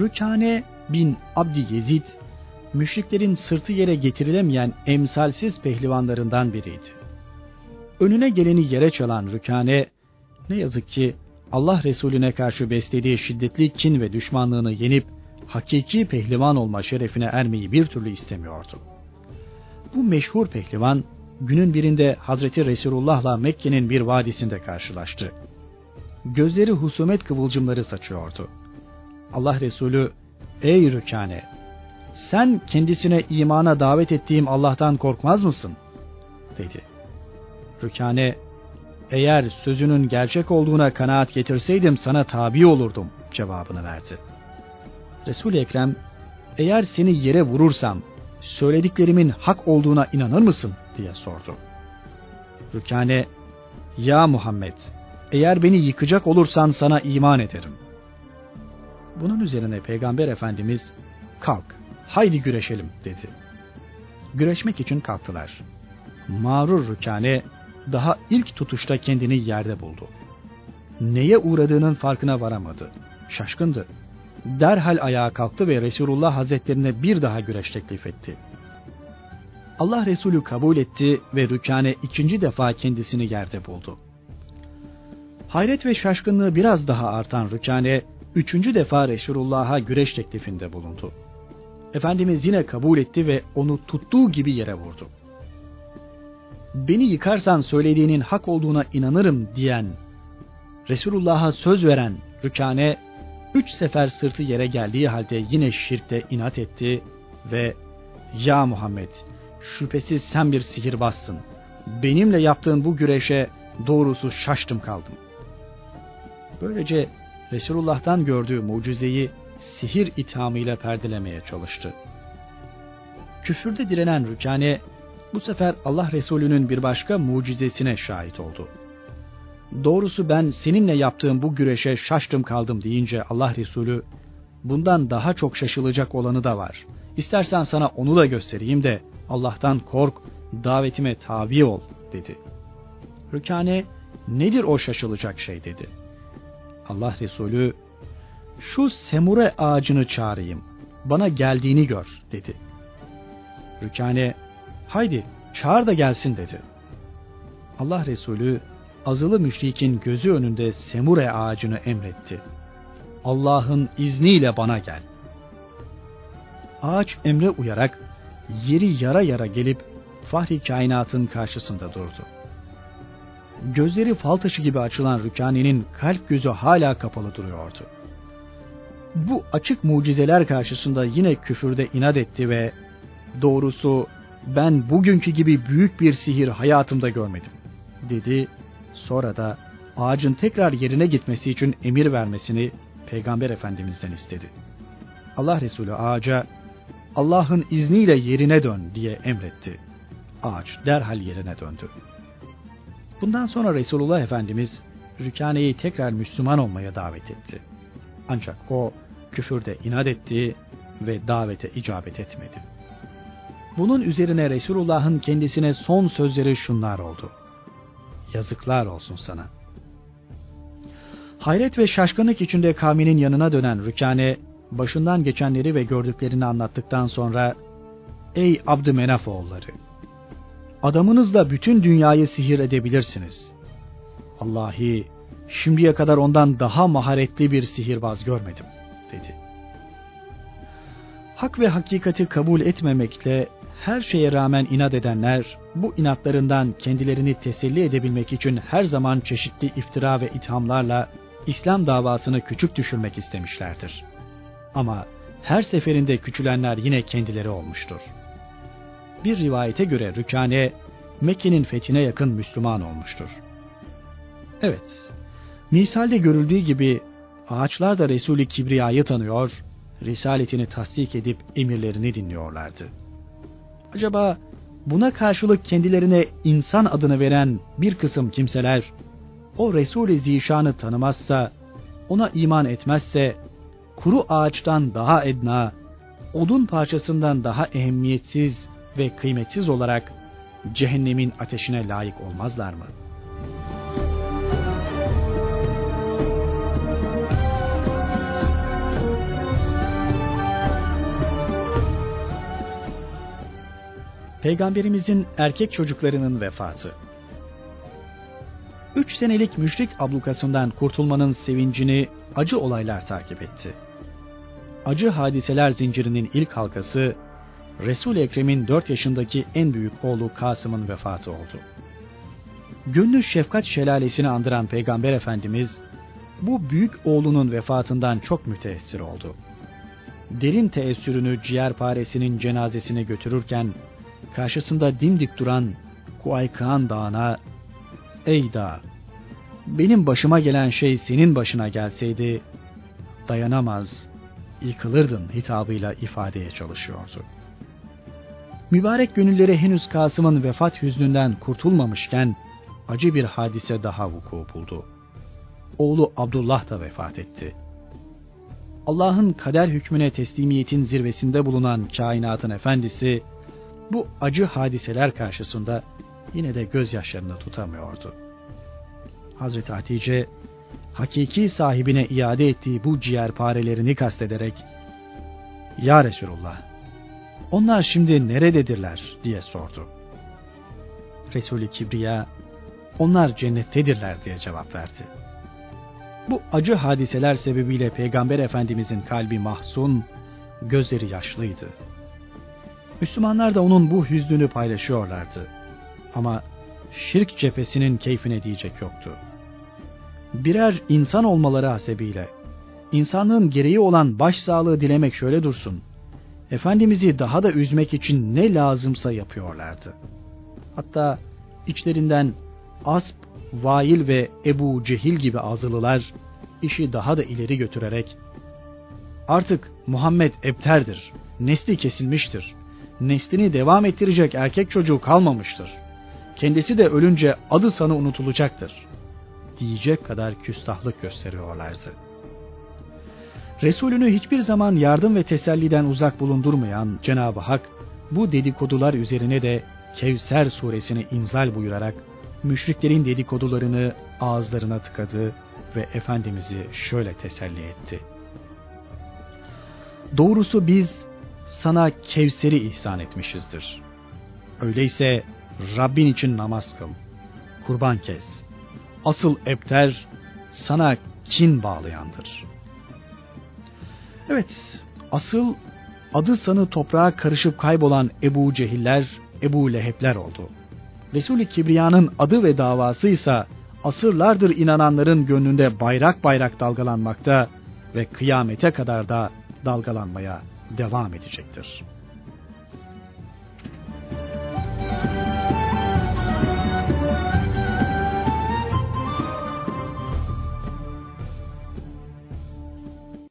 Rükane bin Abdi Yezid, müşriklerin sırtı yere getirilemeyen emsalsiz pehlivanlarından biriydi. Önüne geleni yere çalan Rükane, ne yazık ki Allah Resulüne karşı beslediği şiddetli kin ve düşmanlığını yenip hakiki pehlivan olma şerefine ermeyi bir türlü istemiyordu. Bu meşhur pehlivan günün birinde Hazreti Resulullah'la Mekke'nin bir vadisinde karşılaştı. gözleri husumet kıvılcımları saçıyordu. Allah Resulü, ''Ey Rükane, sen kendisine imana davet ettiğim Allah'tan korkmaz mısın?'' dedi. Rükane, ''Eğer sözünün gerçek olduğuna kanaat getirseydim sana tabi olurdum.'' cevabını verdi. Resul-i Ekrem, ''Eğer seni yere vurursam, söylediklerimin hak olduğuna inanır mısın?'' diye sordu. Rükane, ''Ya Muhammed, eğer beni yıkacak olursan sana iman ederim. Bunun üzerine Peygamber Efendimiz kalk haydi güreşelim dedi. Güreşmek için kalktılar. Mağrur Rükane daha ilk tutuşta kendini yerde buldu. Neye uğradığının farkına varamadı. Şaşkındı. Derhal ayağa kalktı ve Resulullah Hazretlerine bir daha güreş teklif etti. Allah Resulü kabul etti ve Rükane ikinci defa kendisini yerde buldu. Hayret ve şaşkınlığı biraz daha artan Rükane, üçüncü defa Resulullah'a güreş teklifinde bulundu. Efendimiz yine kabul etti ve onu tuttuğu gibi yere vurdu. Beni yıkarsan söylediğinin hak olduğuna inanırım diyen, Resulullah'a söz veren Rükane, üç sefer sırtı yere geldiği halde yine şirkte inat etti ve ''Ya Muhammed, şüphesiz sen bir sihirbazsın. Benimle yaptığın bu güreşe doğrusu şaştım kaldım.'' Böylece Resulullah'tan gördüğü mucizeyi sihir ithamıyla perdelemeye çalıştı. Küfürde direnen Rükane bu sefer Allah Resulü'nün bir başka mucizesine şahit oldu. Doğrusu ben seninle yaptığım bu güreşe şaştım kaldım deyince Allah Resulü bundan daha çok şaşılacak olanı da var. İstersen sana onu da göstereyim de Allah'tan kork, davetime tabi ol dedi. Rükane nedir o şaşılacak şey dedi. Allah Resulü şu semure ağacını çağırayım. Bana geldiğini gör dedi. Rükane haydi çağır da gelsin dedi. Allah Resulü azılı müşrikin gözü önünde semure ağacını emretti. Allah'ın izniyle bana gel. Ağaç emre uyarak yeri yara yara gelip Fahri kainatın karşısında durdu gözleri fal taşı gibi açılan Rükani'nin kalp gözü hala kapalı duruyordu. Bu açık mucizeler karşısında yine küfürde inat etti ve doğrusu ben bugünkü gibi büyük bir sihir hayatımda görmedim dedi. Sonra da ağacın tekrar yerine gitmesi için emir vermesini Peygamber Efendimiz'den istedi. Allah Resulü ağaca Allah'ın izniyle yerine dön diye emretti. Ağaç derhal yerine döndü. Bundan sonra Resulullah Efendimiz Rükane'yi tekrar Müslüman olmaya davet etti. Ancak o küfürde inat etti ve davete icabet etmedi. Bunun üzerine Resulullah'ın kendisine son sözleri şunlar oldu. Yazıklar olsun sana. Hayret ve şaşkınlık içinde kavminin yanına dönen Rükane, başından geçenleri ve gördüklerini anlattıktan sonra, Ey Abdümenaf oğulları! adamınızla bütün dünyayı sihir edebilirsiniz. Allahi şimdiye kadar ondan daha maharetli bir sihirbaz görmedim dedi. Hak ve hakikati kabul etmemekle her şeye rağmen inat edenler bu inatlarından kendilerini teselli edebilmek için her zaman çeşitli iftira ve ithamlarla İslam davasını küçük düşürmek istemişlerdir. Ama her seferinde küçülenler yine kendileri olmuştur.'' Bir rivayete göre Rükane Mekke'nin fethine yakın Müslüman olmuştur. Evet, misalde görüldüğü gibi ağaçlar da Resulü Kibriya'yı tanıyor, risaletini tasdik edip emirlerini dinliyorlardı. Acaba buna karşılık kendilerine insan adını veren bir kısım kimseler o Resul-i Zişan'ı tanımazsa, ona iman etmezse, kuru ağaçtan daha edna, odun parçasından daha ehemmiyetsiz ve kıymetsiz olarak cehennemin ateşine layık olmazlar mı? Peygamberimizin erkek çocuklarının vefatı. Üç senelik müşrik ablukasından kurtulmanın sevincini acı olaylar takip etti. Acı hadiseler zincirinin ilk halkası Resul-i Ekrem'in 4 yaşındaki en büyük oğlu Kasım'ın vefatı oldu. Gönlü şefkat şelalesini andıran Peygamber Efendimiz bu büyük oğlunun vefatından çok müteessir oldu. Derin teessürünü ciğerparesinin cenazesine götürürken karşısında dimdik duran Kuaykan Dağı'na ''Ey dağ, benim başıma gelen şey senin başına gelseydi dayanamaz, yıkılırdın hitabıyla ifadeye çalışıyordu. Mübarek gönülleri henüz Kasım'ın vefat hüznünden kurtulmamışken acı bir hadise daha vuku buldu. Oğlu Abdullah da vefat etti. Allah'ın kader hükmüne teslimiyetin zirvesinde bulunan kainatın efendisi bu acı hadiseler karşısında yine de gözyaşlarını tutamıyordu. Hazreti Hatice hakiki sahibine iade ettiği bu ciğerparelerini kastederek Ya Resulullah onlar şimdi nerededirler diye sordu. Resulü Kibriya onlar cennettedirler diye cevap verdi. Bu acı hadiseler sebebiyle Peygamber Efendimizin kalbi mahzun, gözleri yaşlıydı. Müslümanlar da onun bu hüznünü paylaşıyorlardı. Ama şirk cephesinin keyfine diyecek yoktu. Birer insan olmaları hasebiyle, insanlığın gereği olan başsağlığı dilemek şöyle dursun, Efendimiz'i daha da üzmek için ne lazımsa yapıyorlardı. Hatta içlerinden Asp, Vail ve Ebu Cehil gibi azılılar işi daha da ileri götürerek artık Muhammed ebterdir, nesli kesilmiştir, neslini devam ettirecek erkek çocuğu kalmamıştır. Kendisi de ölünce adı sanı unutulacaktır. Diyecek kadar küstahlık gösteriyorlardı. Resulünü hiçbir zaman yardım ve teselliden uzak bulundurmayan Cenab-ı Hak bu dedikodular üzerine de Kevser suresini inzal buyurarak müşriklerin dedikodularını ağızlarına tıkadı ve Efendimiz'i şöyle teselli etti. Doğrusu biz sana Kevser'i ihsan etmişizdir. Öyleyse Rabbin için namaz kıl, kurban kes. Asıl ebter sana kin bağlayandır. Evet, asıl adı sanı toprağa karışıp kaybolan Ebu Cehiller, Ebu Lehebler oldu. Resul-i Kibriya'nın adı ve davası ise asırlardır inananların gönlünde bayrak bayrak dalgalanmakta ve kıyamete kadar da dalgalanmaya devam edecektir.''